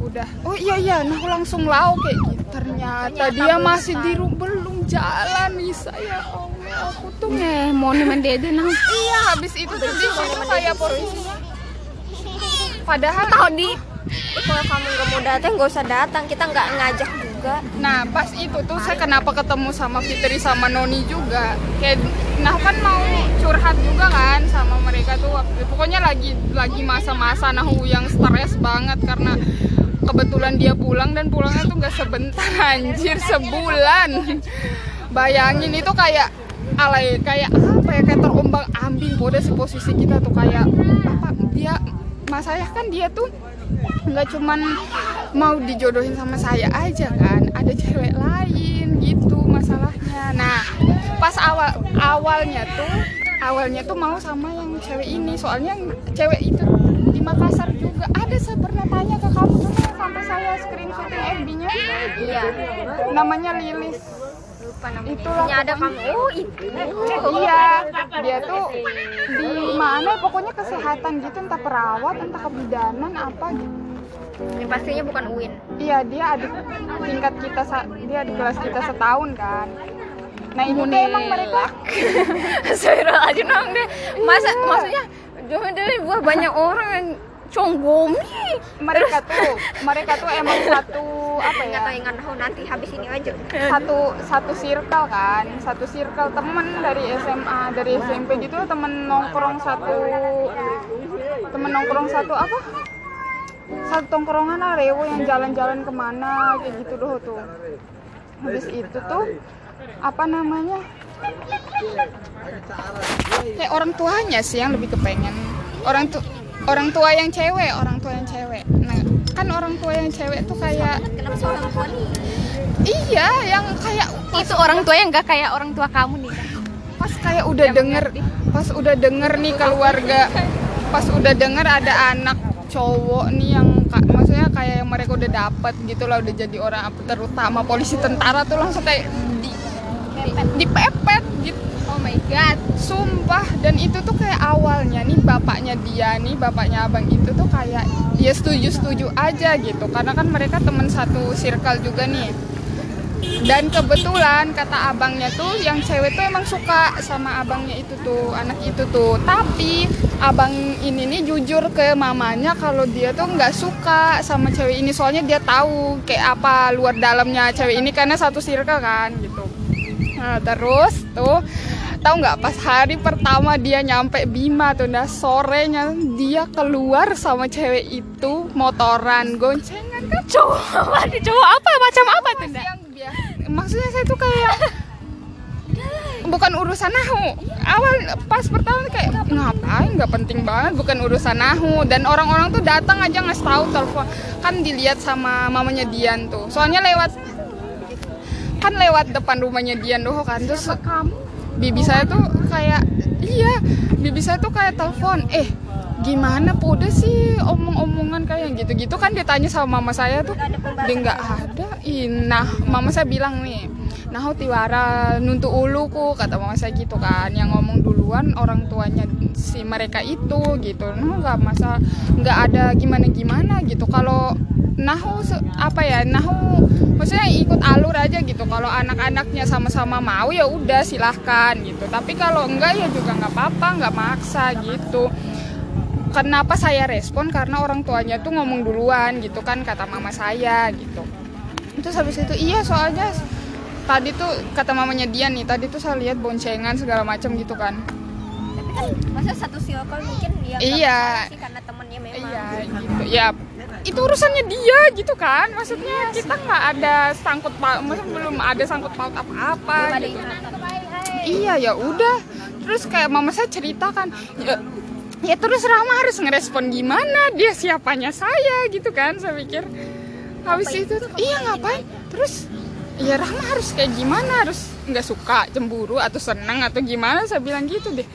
udah. Oh iya iya. Nah aku langsung lau kayak gitu. Ternyata, Ternyata dia bukan. masih di belum jalan Nisa ya Allah. Aku tuh mau nih mendede nang. iya habis itu tuh di situ kayak posisinya. Padahal Tahu di kalau kamu nggak mau datang nggak usah datang. Kita nggak ngajak juga. Nah pas itu tuh saya kenapa ketemu sama Fitri sama Noni juga. Kayak nah kan mau curhat juga kan sama mereka tuh Pokoknya lagi lagi masa-masa Nahu yang stres banget karena kebetulan dia pulang dan pulangnya tuh nggak sebentar anjir sebulan. Bayangin itu kayak alay kayak apa ya kayak terombang ambing. Pada si posisi kita tuh kayak apa dia mas saya kan dia tuh nggak cuman mau dijodohin sama saya aja kan ada cewek lain gitu masalahnya. Nah pas awal awalnya tuh awalnya tuh mau sama yang cewek ini. Soalnya cewek itu di Makassar juga. Ada saya pernah tanya ke kamu tuh sampai saya screenshotin FB-nya iya. Namanya Lilis lupa namanya? Itulah Ini ada kamu. Oh itu iya. dia tuh di mana? Pokoknya kesehatan gitu entah perawat entah kebidanan apa gitu. Ini pastinya bukan Uin. Iya dia adik tingkat kita dia di kelas kita setahun kan. Nah itu tuh emang mereka Astagfirullahaladzim nang deh. Masa maksudnya jangan dari buah banyak orang yang conggom nih mereka tuh mereka tuh emang satu apa ya? Nggak tahu nanti habis ini aja. Satu satu circle kan satu circle temen dari SMA dari SMP gitu temen nongkrong satu temen nongkrong satu apa? Satu tongkrongan lah rewo yang jalan-jalan ke mana kayak gitu doh tuh. Habis itu tuh apa namanya? Kayak orang tuanya sih yang lebih kepengen. Orang tuh orang tua yang cewek orang tua yang cewek. Nah kan orang tua yang cewek tuh kayak kenapa seorang tua nih? Iya yang kayak Itu orang tua yang nggak kayak orang tua kamu nih. pas kayak udah denger pas udah denger nih keluarga pas udah denger ada anak cowok nih yang maksudnya kayak yang mereka udah dapet gitu lah udah jadi orang apa terutama polisi tentara tuh langsung kayak di, di, dipepet gitu my god. sumpah. Dan itu tuh kayak awalnya nih bapaknya dia nih bapaknya abang itu tuh kayak dia setuju setuju aja gitu. Karena kan mereka temen satu circle juga nih. Dan kebetulan kata abangnya tuh yang cewek tuh emang suka sama abangnya itu tuh anak itu tuh. Tapi abang ini nih jujur ke mamanya kalau dia tuh nggak suka sama cewek ini. Soalnya dia tahu kayak apa luar dalamnya cewek ini karena satu circle kan gitu. Nah, terus tuh tahu nggak? Pas hari pertama dia nyampe Bima tuh nah sorenya dia keluar sama cewek itu motoran goncengan kan? Cowok apa? Cowok apa? Macam apa tuh, yang biasa maksudnya saya tuh kayak bukan urusan nahu. Awal pas pertama kayak ngapain? Nggak penting banget bukan urusan nahu. Dan orang-orang tuh datang aja ngasih tahu telepon. Kan dilihat sama mamanya Dian tuh. Soalnya lewat kan lewat depan rumahnya Dian doh kan? Terus bibi saya tuh kayak iya bibi saya tuh kayak telepon eh gimana Pude sih omong-omongan kayak gitu-gitu? Kan dia tanya sama mama saya tuh dia nggak ada. Ih, nah mama saya bilang nih nah tiwara nuntu uluku kata mama saya gitu kan yang ngomong duluan orang tuanya si mereka itu gitu. Nah nggak masa nggak ada gimana gimana gitu. Kalau nahu se- apa ya nahu maksudnya ikut alur aja gitu. Kalau anak-anaknya sama-sama mau ya udah silahkan gitu. Tapi kalau enggak ya juga nggak apa-apa nggak maksa gitu. Kenapa saya respon? Karena orang tuanya tuh ngomong duluan gitu kan kata mama saya gitu. Terus habis itu iya soalnya tadi tuh kata mamanya dia nih tadi tuh saya lihat boncengan segala macam gitu kan. Tapi kan masa satu circle mungkin nggak Iya. sih karena temennya memang. Iya gitu. Ya itu urusannya dia gitu kan maksudnya kita nggak ada sangkut paut maksudnya belum ada sangkut paut apa-apa gitu. iya ya udah. Terus kayak mama saya cerita kan ya, ya terus Rama harus ngerespon gimana? Dia siapanya saya? gitu kan saya pikir. Habis itu iya ngapain? terus ya Rahma harus kayak gimana? Harus nggak suka cemburu atau seneng atau gimana? Saya bilang gitu deh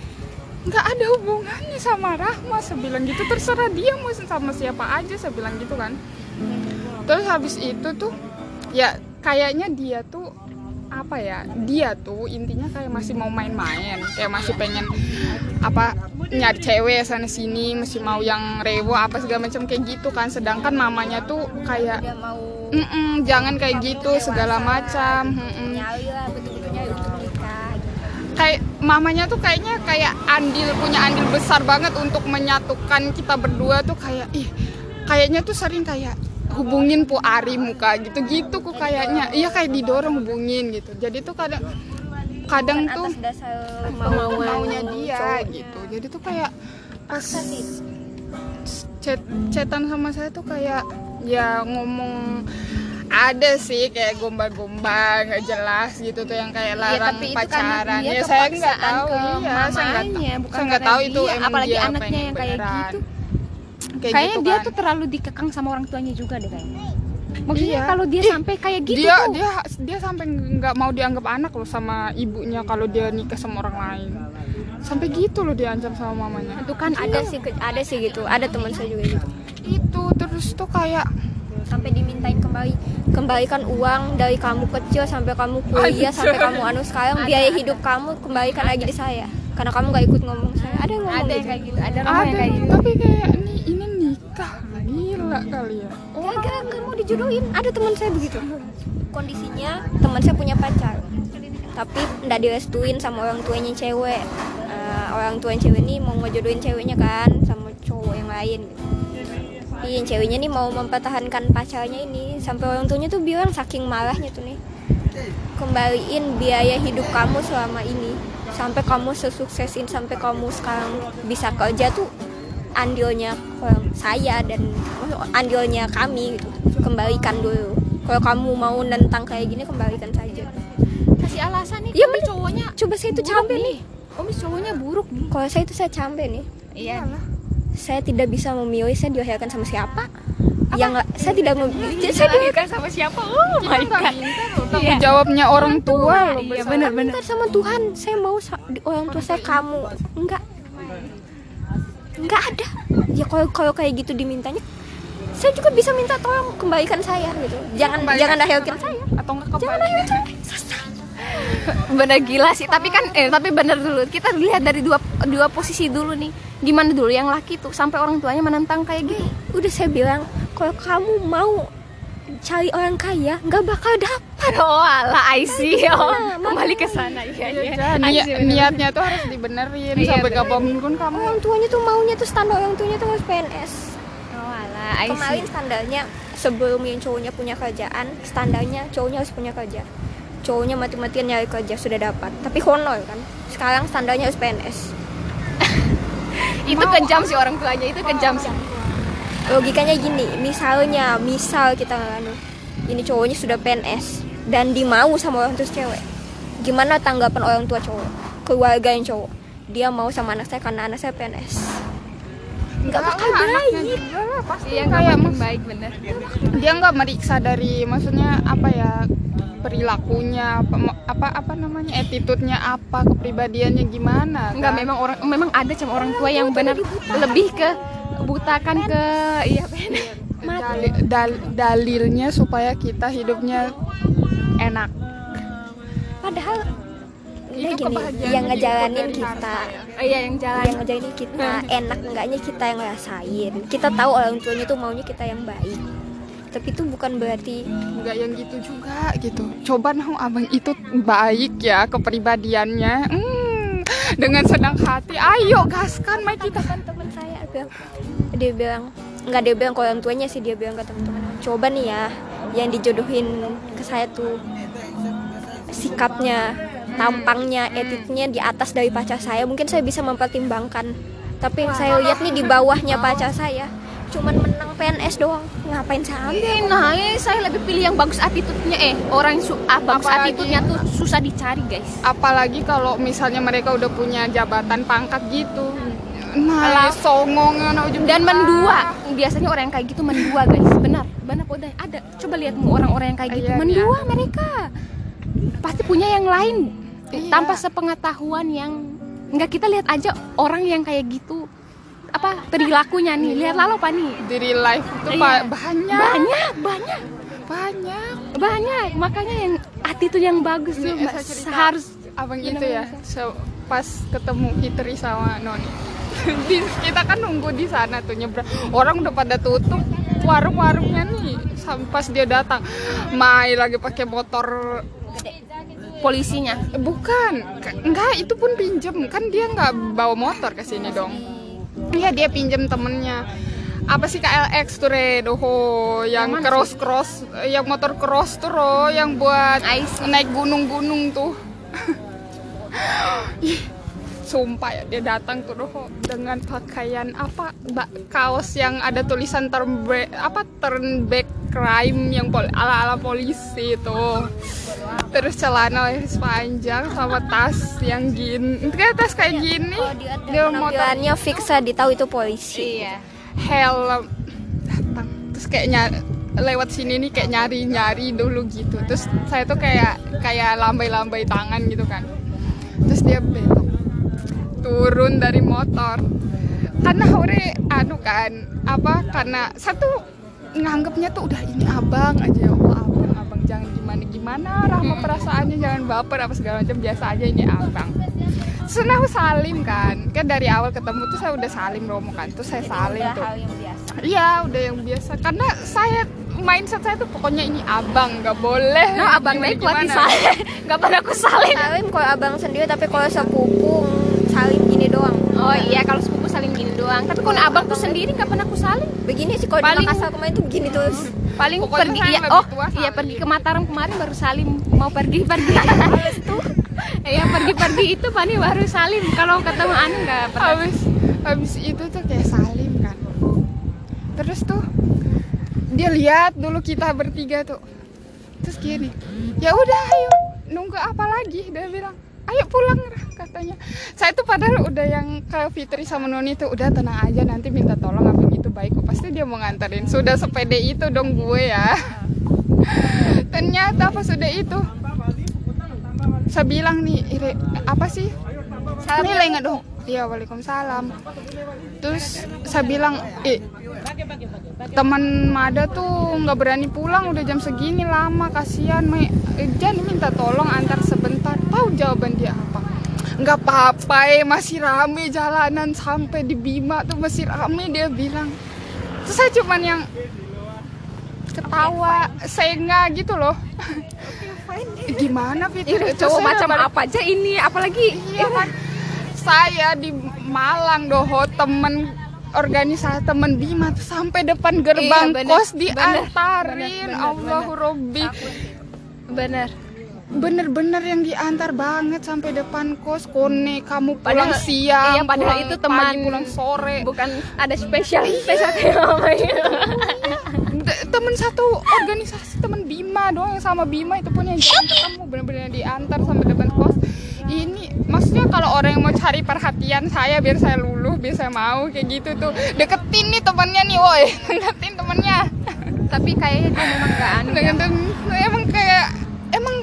nggak ada hubungannya sama Rahma. Saya bilang gitu terserah dia mau sama siapa aja saya bilang gitu kan. Terus habis itu tuh ya kayaknya dia tuh apa ya dia tuh intinya kayak masih mau main-main. Kayak masih pengen apa nyari cewek sana sini masih mau yang rewo apa segala macam kayak gitu kan. Sedangkan mamanya tuh kayak "Mm-mm, jangan kayak gitu segala macam. Mm-mm." nyali lah betul-betul nyali untuk nikah gitu. Kayak mamanya tuh kayaknya kayak andil punya andil besar banget untuk menyatukan kita berdua tuh kayak ih kayaknya tuh sering kayak hubungin pu Ari muka gitu-gitu kok kayaknya. Iya kayak didorong hubungin gitu. Jadi tuh kadang kadang tuh mau maunya dia gitu. jadi tuh kayak pas chat chatan sama saya tuh kayak ya ngomong ada sih kayak gombal-gombal nggak jelas gitu tuh yang kayak larang tapi itu karena pacaran ya saya nggak tahu iya saya nggak bukan saya nggak tahu itu dia, emang apalagi dia anaknya pengen yang kayak gitu. kayak Kayaknya gitu dia kan. tuh terlalu dikekang sama orang tuanya juga deh kayaknya. Maksudnya Iya. kalau dia Ih, sampai kayak gitu dia tuh. dia dia sampai nggak mau dianggap anak loh sama ibunya kalau dia nikah sama orang lain sampai gitu loh diancam sama mamanya itu kan ada sih ada sih gitu ada teman saya juga gitu itu terus tuh kayak sampai dimintain kembali kembalikan uang dari kamu kecil sampai kamu kuliah sampai kamu anu sekarang biaya hidup kamu kembalikan lagi di saya. Karena kamu gak ikut ngomong saya. Ada yang ngomong ada yang gitu? kayak gitu, ada orang yang ada kayak gitu. tapi kayak ini ini nikah gila kali ya. Gara-gara nggak mau dijodohin. Ada teman saya begitu. Kondisinya teman saya punya pacar. Tapi nggak direstuin sama orang tuanya cewek. Eh, orang tua yang cewek ini mau ngejodohin ceweknya kan sama cowok yang lain. gitu. Iya, yang ceweknya nih mau mempertahankan pacarnya ini sampai orang tuanya tuh bilang saking marahnya tuh nih kembaliin biaya hidup kamu selama ini sampai kamu sesuksesin sampai kamu sekarang bisa kerja tuh andilnya saya dan andilnya kami gitu kembalikan dulu kalau kamu mau nentang kayak gini kembalikan saja Kasih alasan nih. Iya, bener. cowoknya. coba saya itu cambe nih. nih Oh, mis cowoknya buruk nih. kalau saya itu saya cambe nih Iya. Saya tidak bisa memilih saya dilahirkan sama siapa? Yang nggak- saya tidak memilih saya dilahirkan sama siapa? Oh kita minta loh tanggung jawabnya orang tua. Iya, benar-benar. sama Tuhan. Saya mau sa- orang tua saya kamu. Enggak enggak ada. Ya kalau kalau kayak gitu dimintanya saya juga bisa minta tolong kembalikan saya gitu. Jangan Kembalikan jangan lahirkan saya. atau nggak jangan kembali lahirkan saya? selesai bener gila sih tapi kan eh tapi bener dulu. Kita lihat dari dua dua posisi dulu nih. Gimana dulu yang laki tuh sampai orang tuanya menentang kayak gitu? Udah saya bilang kalau kamu mau cari orang kaya nggak bakal dapat oh ala I see. oh Nah, kembali ke sana. Iya Iya, iya Jan. I Nia- see, bener. niatnya tuh harus dibenerin Iya, sampai bener. kapan pun kamu orang tuanya tuh maunya tuh standar orang tuanya tuh harus PNS oh ala I kemarin standarnya sebelum yang cowoknya punya kerjaan standarnya cowoknya harus punya kerja cowoknya mati-matian nyari kerja sudah dapat. Tapi honor kan. Sekarang standarnya harus PNS itu kejam sih orang tuanya itu kejam sih. Logikanya gini misalnya misal kita anu ini cowoknya sudah PNS dan dimau sama orang tua cewek. Gimana tanggapan orang tua cowok? Keluarga yang cowok? Dia mau sama anak saya karena anak saya PNS nggak bakal baik pasti Iya, kayak mas- baik bener. dia nggak meriksa dari maksudnya apa ya perilakunya apa apa apa namanya attitude-nya apa kepribadiannya gimana Enggak, kan? memang orang memang ada cuma orang tua yang benar lebih ke butakan ke iya benar. Dali- dal- dalilnya supaya kita hidupnya enak padahal Itu udah gini kebahagiaan yang yang ngejalanin diukur dari kita Oh, iya yang jalan. yang ngejalanin kita enak enggaknya kita yang ngerasain. Kita tahu orang tuanya tuh maunya kita yang baik. Tapi itu bukan berarti nggak yang gitu juga gitu. Coba nah abang itu baik ya kepribadiannya. Hmm, dengan senang hati. Ayo gaskan mai kita. Kan teman saya bilang dia bilang nggak dia bilang ke orang tuanya sih dia bilang ke teman-teman. Coba nih ya yang dijodohin ke saya tuh sikapnya tampangnya attitude-nya di atas dari pacar saya. Mungkin saya bisa mempertimbangkan. Tapi yang saya lihat nih di bawahnya pacar saya cuman menang PNS doang. Ngapain saya ambil Nah, eh, saya lebih pilih yang bagus attitude-nya. Eh orang su ah, bagus attitude-nya tuh susah dicari, guys. apalagi kalau misalnya mereka udah punya jabatan pangkat gitu. Nah songong nah, ujung Dan kita. mendua. Biasanya orang yang kayak gitu mendua, guys. Benar, benar. Udah ada. Coba lihat mu orang-orang yang kayak gitu. Iya, mendua mereka. Pasti punya yang lain Iya. tanpa sepengetahuan yang enggak kita lihat aja orang yang kayak gitu. Apa perilakunya nih? Lihat lalu apa nih life itu Iya. banyak. Banyak banyak. Banyak. Banyak. Makanya yang attitude yang bagus tuh cerita. harus abang itu ya. se- pas ketemu Fitri sama Noni. Di- kita kan nunggu di sana tuh nyebrang. Orang udah pada tutup warung-warungnya nih. Sam- pas dia datang Mai lagi pakai motor polisinya? Bukan. Enggak itu pun pinjem. Kan dia nggak bawa motor ke sini dong. Iya dia pinjem temennya. Apa sih KLX tuh re? Doho yang cross cross yang motor cross tuh ro yang buat Ice. naik gunung-gunung tuh. Sumpah ya dia datang tuh doho dengan pakaian apa? Kaos yang ada tulisan turn back, apa turn back crime yang pol, ala ala polisi tuh terus celana levis panjang sama tas yang gini. Kayak tas kayak gini. Dia motor penampilannya fix di tahu itu polisi. Iya. Helm. Datang. Terus kayak nyari lewat sini nih kayak nyari nyari dulu gitu. Terus saya tuh kayak kayak lambai lambai tangan gitu kan. Terus dia belok. Turun dari motor. Karena hore anu kan apa karena satu nganggapnya tuh udah ini abang aja ya Allah abang abang jangan gimana gimana rahma perasaannya jangan baper apa segala macam biasa aja ini abang terus aku salim kan kan dari awal ketemu tuh saya udah salim romo kan terus saya salim tuh yang biasa Iya, udah yang biasa. Karena saya mindset saya tuh pokoknya ini abang, nggak boleh. no abang Gimana- naik kuat gimana. saya nggak pada aku salin salim kalau abang sendiri tapi kalau sepupu salim gini doang oh iya kalau sepupu doang. Tapi kalau abang tuh sendiri nggak pernah aku salin begini sih kalau di Paling- Makassar kemarin tuh begini terus paling Pokoknya pergi iya lebih oh iya pergi ke Mataram kemarin baru salim mau pergi pergi. Tuh iya pergi pergi itu pani baru salim kalau ketemu anu nggak pernah. Habis habis itu tuh kayak salim kan. Terus tuh dia lihat dulu kita bertiga tuh. Terus gini, ya udah ayo nunggu apa lagi? Dia bilang, ayo pulang Rah," katanya. Saya tuh padahal udah yang ke Fitri sama Noni tuh udah tenang aja nanti minta tolong abang itu baik kok pasti dia mau nganterin. Sudah sepede itu dong gue ya. Ternyata pas sudah itu saya bilang nih, "Ire, apa sih? Salam nggak dong? Iya, waalaikumsalam. Terus saya bilang, eh, teman Mada tuh nggak berani pulang udah jam segini lama kasihan me eh, Jan minta tolong antar sebentar tahu jawaban dia apa? Nggak apa-apa eh, masih rame jalanan sampai di Bima tuh masih rame dia bilang. Terus saya cuman yang ketawa senga gitu loh. Gimana Fitri Terus cowok macam balik- apa aja ini? Apalagi Iya kan? Saya di Malang doho temen organisasi temen Bima tuh sampai depan gerbang Iya, bener, kos diantarin Allahu Robbi bener bener-bener yang diantar banget sampai depan kos. Kone kamu pulang Padahal- siang iya, padahal pulang itu pagi, teman- pulang sore. bukan ada spesial spesial kayak. D- temen satu organisasi temen Bima doang yang sama Bima itu pun yang jarang ketemu bener-bener diantar sampai depan kos ini maksudnya kalau orang yang mau cari perhatian saya biar saya luluh biar saya mau kayak gitu tuh. Deketin nih temannya nih woi. Deketin temannya Tapi kayaknya dia memang gak anu ya. dengan emang kayak emang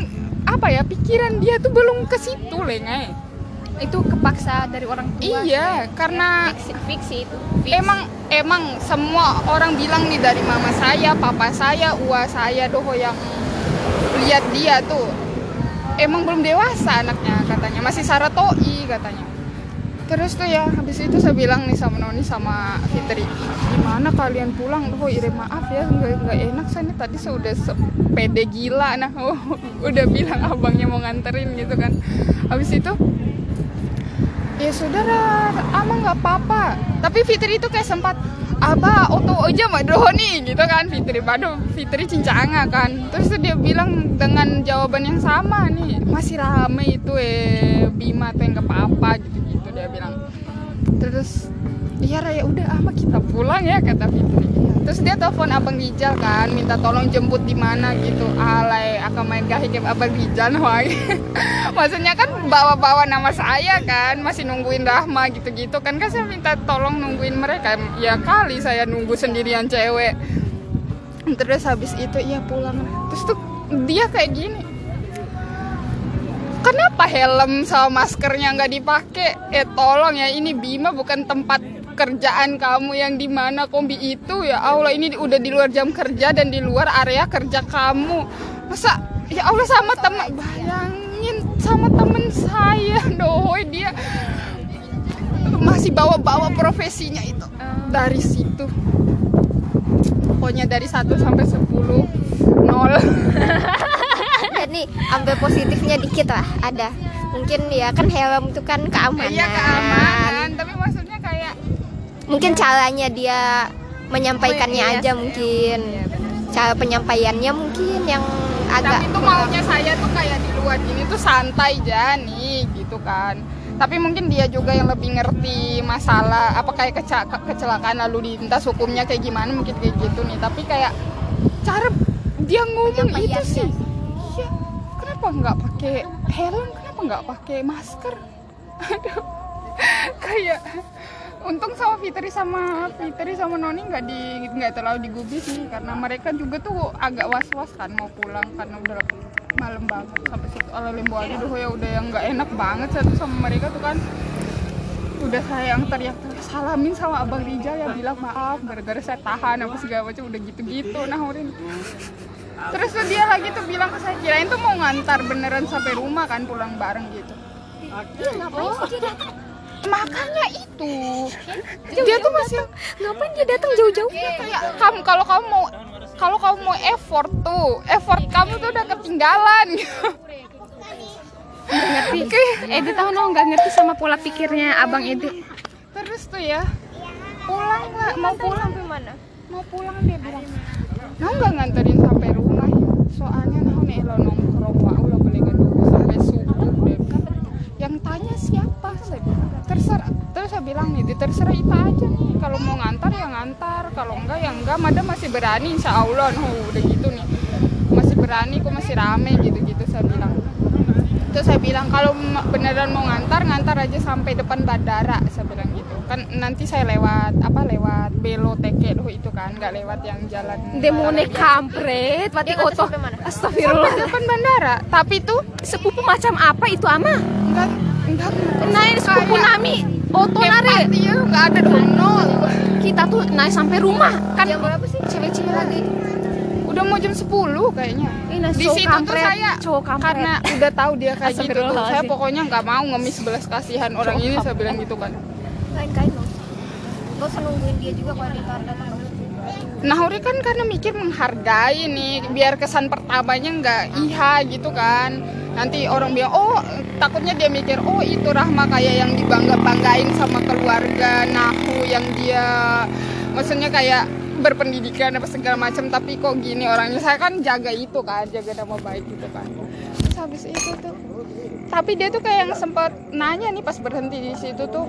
apa ya pikiran dia tuh belum ke situ lengai Itu kepaksa dari orang tua. iya karena fiksi, fiksi itu emang emang semua orang bilang nih dari mama saya papa saya uwa saya doho yang lihat dia tuh emang belum dewasa anaknya katanya. Masih saratoi katanya. Terus tuh ya habis itu saya bilang nih sama Noni sama Fitri gimana kalian pulang? Oh Ire maaf ya nggak nggak enak. Saya nih tadi saya udah sepede gila nah udah bilang abangnya mau nganterin gitu kan. Habis itu ya saudara ama nggak apa-apa. Tapi Fitri itu kayak sempat Aba oto aja mah doh nih gitu kan Fitri. Bado Fitri cincanga kan. Terus dia bilang dengan jawaban yang sama nih masih rame itu eh Bima tuh yang apa-apa gitu gitu dia bilang. Terus iya Raya udah ama kita pulang ya kata Fitri. Terus dia telepon abang Rijal kan minta tolong jemput di mana gitu. Alay akan main gahi ke abang Rijal wah maksudnya kan bawa-bawa nama saya kan masih nungguin Rahma gitu-gitu kan. Kan saya minta tolong nungguin mereka. Ya kali saya nunggu sendirian cewek. Terus habis itu iya pulang. Terus tuh dia kayak gini. Kenapa helm sama maskernya nggak dipakai? Eh tolong ya ini Bima bukan tempat kerjaan kamu yang di mana kombi itu? Ya Allah ini udah di luar jam kerja dan di luar area kerja kamu. Masa ya Allah sama teman bayangin sama temen saya doi dia masih bawa-bawa profesinya itu. Dari situ. Pokoknya dari 1 sampai 10 nol. Jadi ambil positifnya dikit lah ada. Mungkin ya kan helm itu kan keamanan. Iya keamanan. Tapi kayak mungkin caranya dia menyampaikannya Oh, iya aja sih. mungkin. cara penyampaiannya mungkin yang agak tapi itu maunya saya tuh kayak di luar gini tuh santai aja nih gitu kan. Tapi mungkin dia juga yang lebih ngerti masalah apa kayak keca- ke- kecelakaan lalu lintas hukumnya kayak gimana mungkin kayak gitu nih. Tapi kayak cara dia ngomong itu sih. Iya kenapa nggak pakai helm? Kenapa nggak pakai masker? Aduh. Kayak untung sama Fitri sama Fitri sama Noni nggak di nggak terlalu digubris nih karena mereka juga tuh agak was was kan mau pulang karena udah malam banget sampai situ. Ala lembo aja tuh ya udah yang nggak enak banget satu sama mereka tuh kan udah saya yang teriak salamin sama abang Rijal ya bilang maaf gara-gara saya tahan apa segala macam udah gitu-gitu nah Urin terus tuh dia lagi tuh bilang ke saya kirain tuh mau ngantar beneran sampai rumah kan pulang bareng gitu makanya itu. Dia tuh masih ngapain dia datang jauh-jauh? Kayak kamu kalau kamu mau kalau kamu mau effort tuh effort kamu tuh udah ketinggalan. Ngerti. Edi tahu no nggak ngerti sama pola pikirnya abang Edi. terus tuh ya pulang nggak mau pulang? sampai mana? Mau pulang dia bilang mau nggak nganterin sampai rumah ya soalnya nah nih lo nongkrong wah ulah boleh dulu sampai subuh dia bilang. Yang tanya siapa? Terserah. Terus saya bilang nih terserah itu aja nih. Kalau mau ngantar ya ngantar. Kalau enggak ya enggak. Madam masih berani insya Allah. Noh udah gitu nih. Masih berani kok masih rame gitu gitu saya bilang terus saya bilang kalau beneran mau ngantar ngantar aja sampai depan bandara saya bilang gitu kan nanti saya lewat apa lewat belo teke loh itu kan nggak lewat yang jalan Demone kampret, mati Dia nganter oto. sampai mana? Astagfirullah. sampai depan bandara tapi tuh Sepupu macam apa itu ama? enggak enggak Naik sepupu nami. Oto nare. pasti ya nggak ada dong nol Kita tuh naik sampai rumah kan. jam berapa sih Cewek-cewek lagi. Udah mau jam 10 kayaknya. Nah, di situ tuh kampret, saya cowok kampret. karena udah tahu dia kayak gitu tuh saya pokoknya nggak mau ngemis belas kasihan orang ini saya bilang gitu kan. Loh usah. Nungguin dia juga kalau dia datang Nah, Uri kan karena mikir menghargai nih, biar kesan pertamanya nggak iha gitu kan. Nanti orang bilang, oh takutnya dia mikir, oh itu Rahma kayak yang dibangga-banggain sama keluarga Nahu yang dia, maksudnya kayak berpendidikan apa segala macam, tapi kok gini orangnya. Saya kan jaga itu kan, jaga nama baik gitu kan. Terus habis itu tuh, tapi dia tuh kayak yang sempat nanya nih pas berhenti di situ tuh,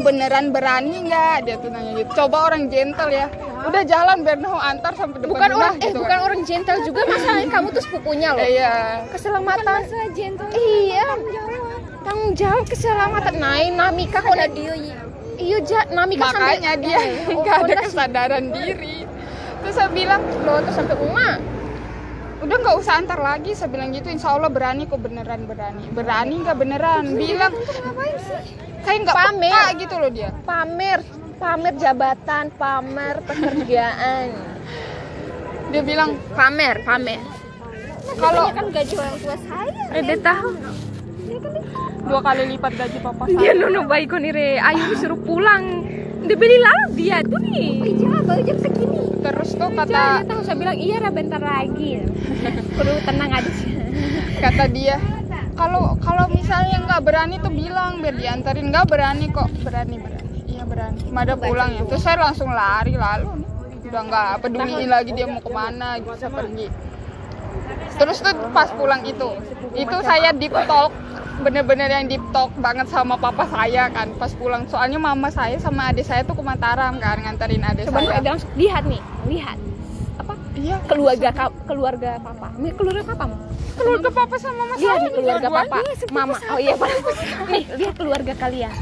beneran berani nggak dia tuh nanya gitu coba orang gentle ya udah jalan biar antar sampai depan Bukan rumah orang eh gitu bukan kan. orang gentle juga masalahnya kamu tuh sepupunya loh. iya Keselamatan. masa gentle Iya. jawab tanggung jawab keselamatan naik Namika kok Ada dia iya ja. Namika sampai makanya dia Eh, nggak ada Honda sih. kesadaran diri. Terus saya bilang loh terus sampai Uma. Udah nggak usah antar lagi. Saya bilang gitu. Insya Allah berani kok beneran berani. Berani nggak beneran? Bilang kayak nggak Pamer. peka gitu loh dia. Pamer. Pamer jabatan pamer pekerjaan. Dia bilang pamer pamer. Kalau kan gaji orang tua saya. Rede tahu dua kali lipat gaji papa dia saya. nono baik nih re. Ayo disuruh pulang. Dia beli lalu dia tuh nih iya baru jam segini. Terus tuh Kata, kata tahu. Saya bilang iya Ra, bentar lagi. Kudu tenang aja. Kata dia kalau kalau misalnya nggak berani tuh bilang biar diantarin. Nggak berani kok. Berani berani. Iya berani. Mada pulang ya. terus saya langsung lari lalu udah nggak peduliin lagi dia mau ke mana gitu. Saya pergi. Terus tuh pas pulang itu itu saya deep talk bener-bener yang deep talk banget sama papa saya kan pas pulang. Soalnya mama saya sama adik saya tuh ke Mataram kan nganterin adik coba saya. pegang lihat nih lihat. Apa? Iya. Keluarga ka- keluarga papa. Keluarga papa keluarga papa sama mama lihat saya nih keluarga papa. mama. oh iya pak nih lihat keluarga kalian.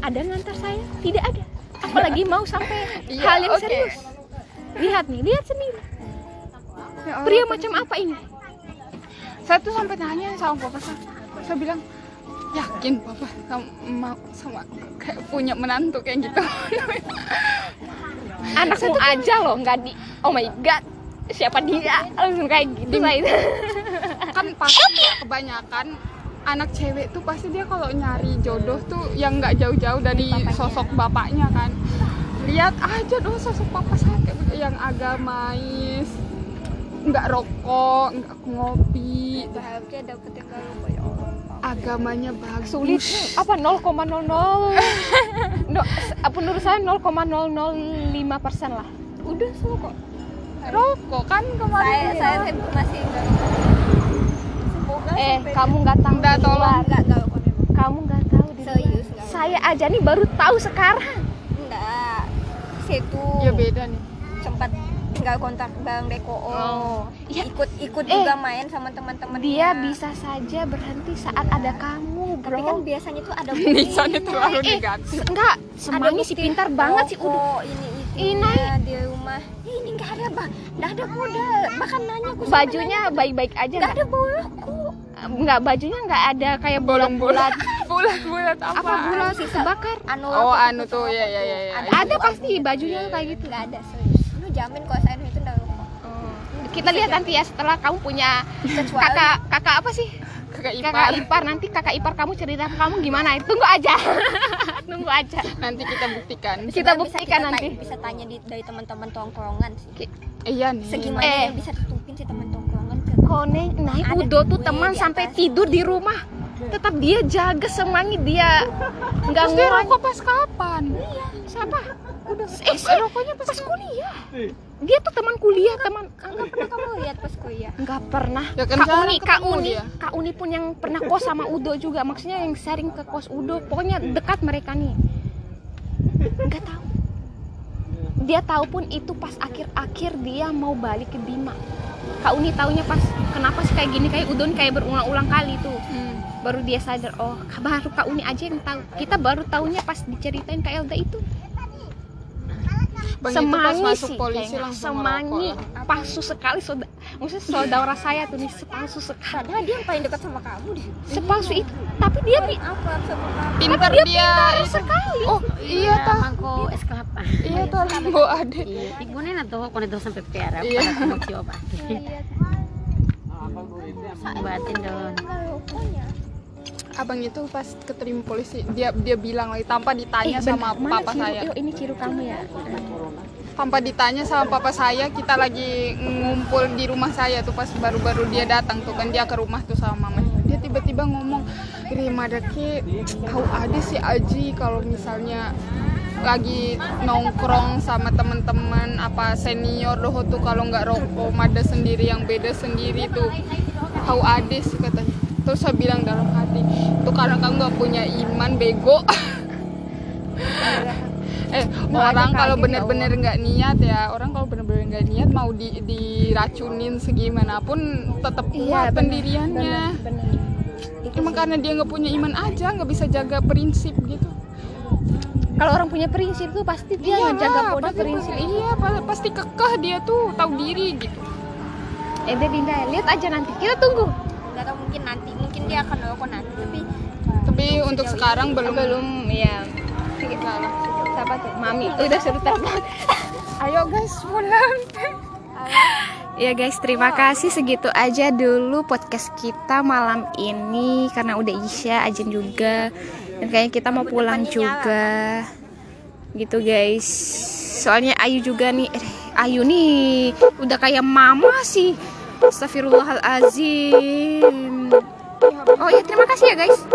Ada ngantar saya? Tidak ada. Apalagi mau sampai Iya, hal yang oke. serius. Lihat nih lihat sendiri. Ya pria macam apa ini? Saya tuh sampai tanya sama papa saya saya bilang yakin papa sama, ma- sama kayak punya menantu kayak gitu? Anakmu aja loh nggak di oh my god siapa dia? Langsung kayak gitu saya kan pasti ya kebanyakan anak cewek tuh pasti dia kalau nyari jodoh tuh yang nggak jauh-jauh dari sosok bapaknya kan. Lihat aja dong sosok papa saya begitu, yang agamais nggak rokok nggak ngopi. Bahagia dapet yang agamanya bagus. Sulit. Apa 0,00 no, menurut saya 0,005 persen lah. Udah semua kok rokok kan kemarin saya dia. saya sih masih enggak. Semoga eh kamu nggak tahu di tolong. enggak kok kamu nggak tahu di serius saya aja nih baru tahu sekarang. Enggak situ. Ya beda nih sempat nggak kontak bang Deko. Oh. Iya. ikut ikut Eh. juga main sama teman-teman dia bisa saja berhenti saat ada kamu tapi kan bro biasanya tuh ada nisannya terlalu Eh, negatif enggak semangat si pintar banget sih udah. Udah ini itu Ini. di rumah. "Ya, ini nggak ada bang. Nggak ada kuda bahkan nanya aku bajunya baik-baik aja nggak ada bolaku nggak bajunya nggak ada kayak bulat-bulat bulat-bulat apa, apa bulat? Kebakar anu oh anu tuh ya ya ya, ya. ada, ada pasti bajunya kayak gitu. Nggak ada serius jamin kalau saya itu nggak lupa. Kita lihat nanti ya setelah kamu punya Kecuali- kakak kakak apa sih? Kakak ipar. Kakak ipar. Nanti kakak ipar kamu cerita kamu gimana? Tunggu aja. Tunggu aja. Nanti kita buktikan. Kita Sebenarnya bisa buktikan kita nanti. tanya- bisa tanya di, dari teman-teman tongkrongan sih. Iya nih. Segimana Eh. yang bisa tutupin sih teman tongkrongan ke Kone naik Udo tuh teman sampai tidur di rumah. Tetap dia jaga semangat dia. Nggak ngurang rokok pas kapan? Siapa udah eh rokoknya pas, kuliah. dia tuh teman kuliah teman nggak pernah kamu lihat pas kuliah? Nggak pernah. Ya kan Kak Uni Kak Uni dia. Kak Uni pun yang pernah kos sama Udo juga. Maksudnya yang sering ke kos Udo. Pokoknya dekat mereka nih. Nggak tahu. Dia tahu pun itu pas akhir-akhir dia mau balik ke Bima. Kak Uni taunya pas kenapa sih kayak gini? Kayak Udo nih kayak berulang-ulang kali tuh. Hmm. baru dia sadar oh baru Kak Uni aja yang tahu. Kita baru tahunya pas diceritain Kak Elda itu Bang itu pas semangi masuk sih polisi kayaknya. langsung semangi ngerokok lah. palsu sekali saudara maksudnya saudara saya tuh nih sepalsu sekali karena dia yang paling dekat sama kamu deh sepalsu itu tapi dia bi- apa sama kamu pintar dia dia, pintar itu. sekali oh iya tah mangko es kelapa. iya tah lambo ade Iya, igunin na to, kung ito sampai pera, Iya. para kumagsiwa pa. Batin doon. Abang itu pas keterima polisi dia dia bilang lagi tanpa ditanya Eh, sama mana papa ciru? saya. Yuk, ini ciru kamu ya. Tanpa ditanya sama papa saya kita lagi ngumpul di rumah saya tuh pas baru-baru dia datang tuh kan dia ke rumah tuh sama mama. Dia tiba-tiba ngomong Rima Daki tahu ada si Aji kalau misalnya lagi nongkrong sama teman-teman apa senior doh tuh kalau nggak rokok mada sendiri yang beda sendiri tuh. Tahu ada sih katanya. Terus saya bilang dalam hati itu karena kamu nggak punya iman bego eh ada orang kalau ya bener-bener nggak niat ya orang kalau bener-bener nggak niat mau di, diracunin segimanapun tetap kuat pendiriannya bener. Emang karena dia nggak punya iman aja, nggak bisa jaga prinsip gitu. Kalau orang punya prinsip tuh pasti dia Iya, Mak, kode pasti- prinsip. Iya, pa- pasti kekeh dia tuh, tahu diri gitu. Eh Dinda, lihat aja nanti. Kita tunggu. Nggak tahu mungkin nanti mungkin dia akan melakukan nanti tapi Tapi untuk sekarang belum. Belum ya. Siapa tuh? Mami. Udah suruh telepon. Ayo guys, pulang. Ya guys, terima kasih segitu aja dulu podcast kita malam ini karena udah Isya, Ajen juga. Dan kayaknya kita mau pulang juga. Gitu guys. Soalnya Ayu juga nih, eh, Ayu nih udah kayak mama sih. Astagfirullahalazim. Oh ya, terima kasih ya guys.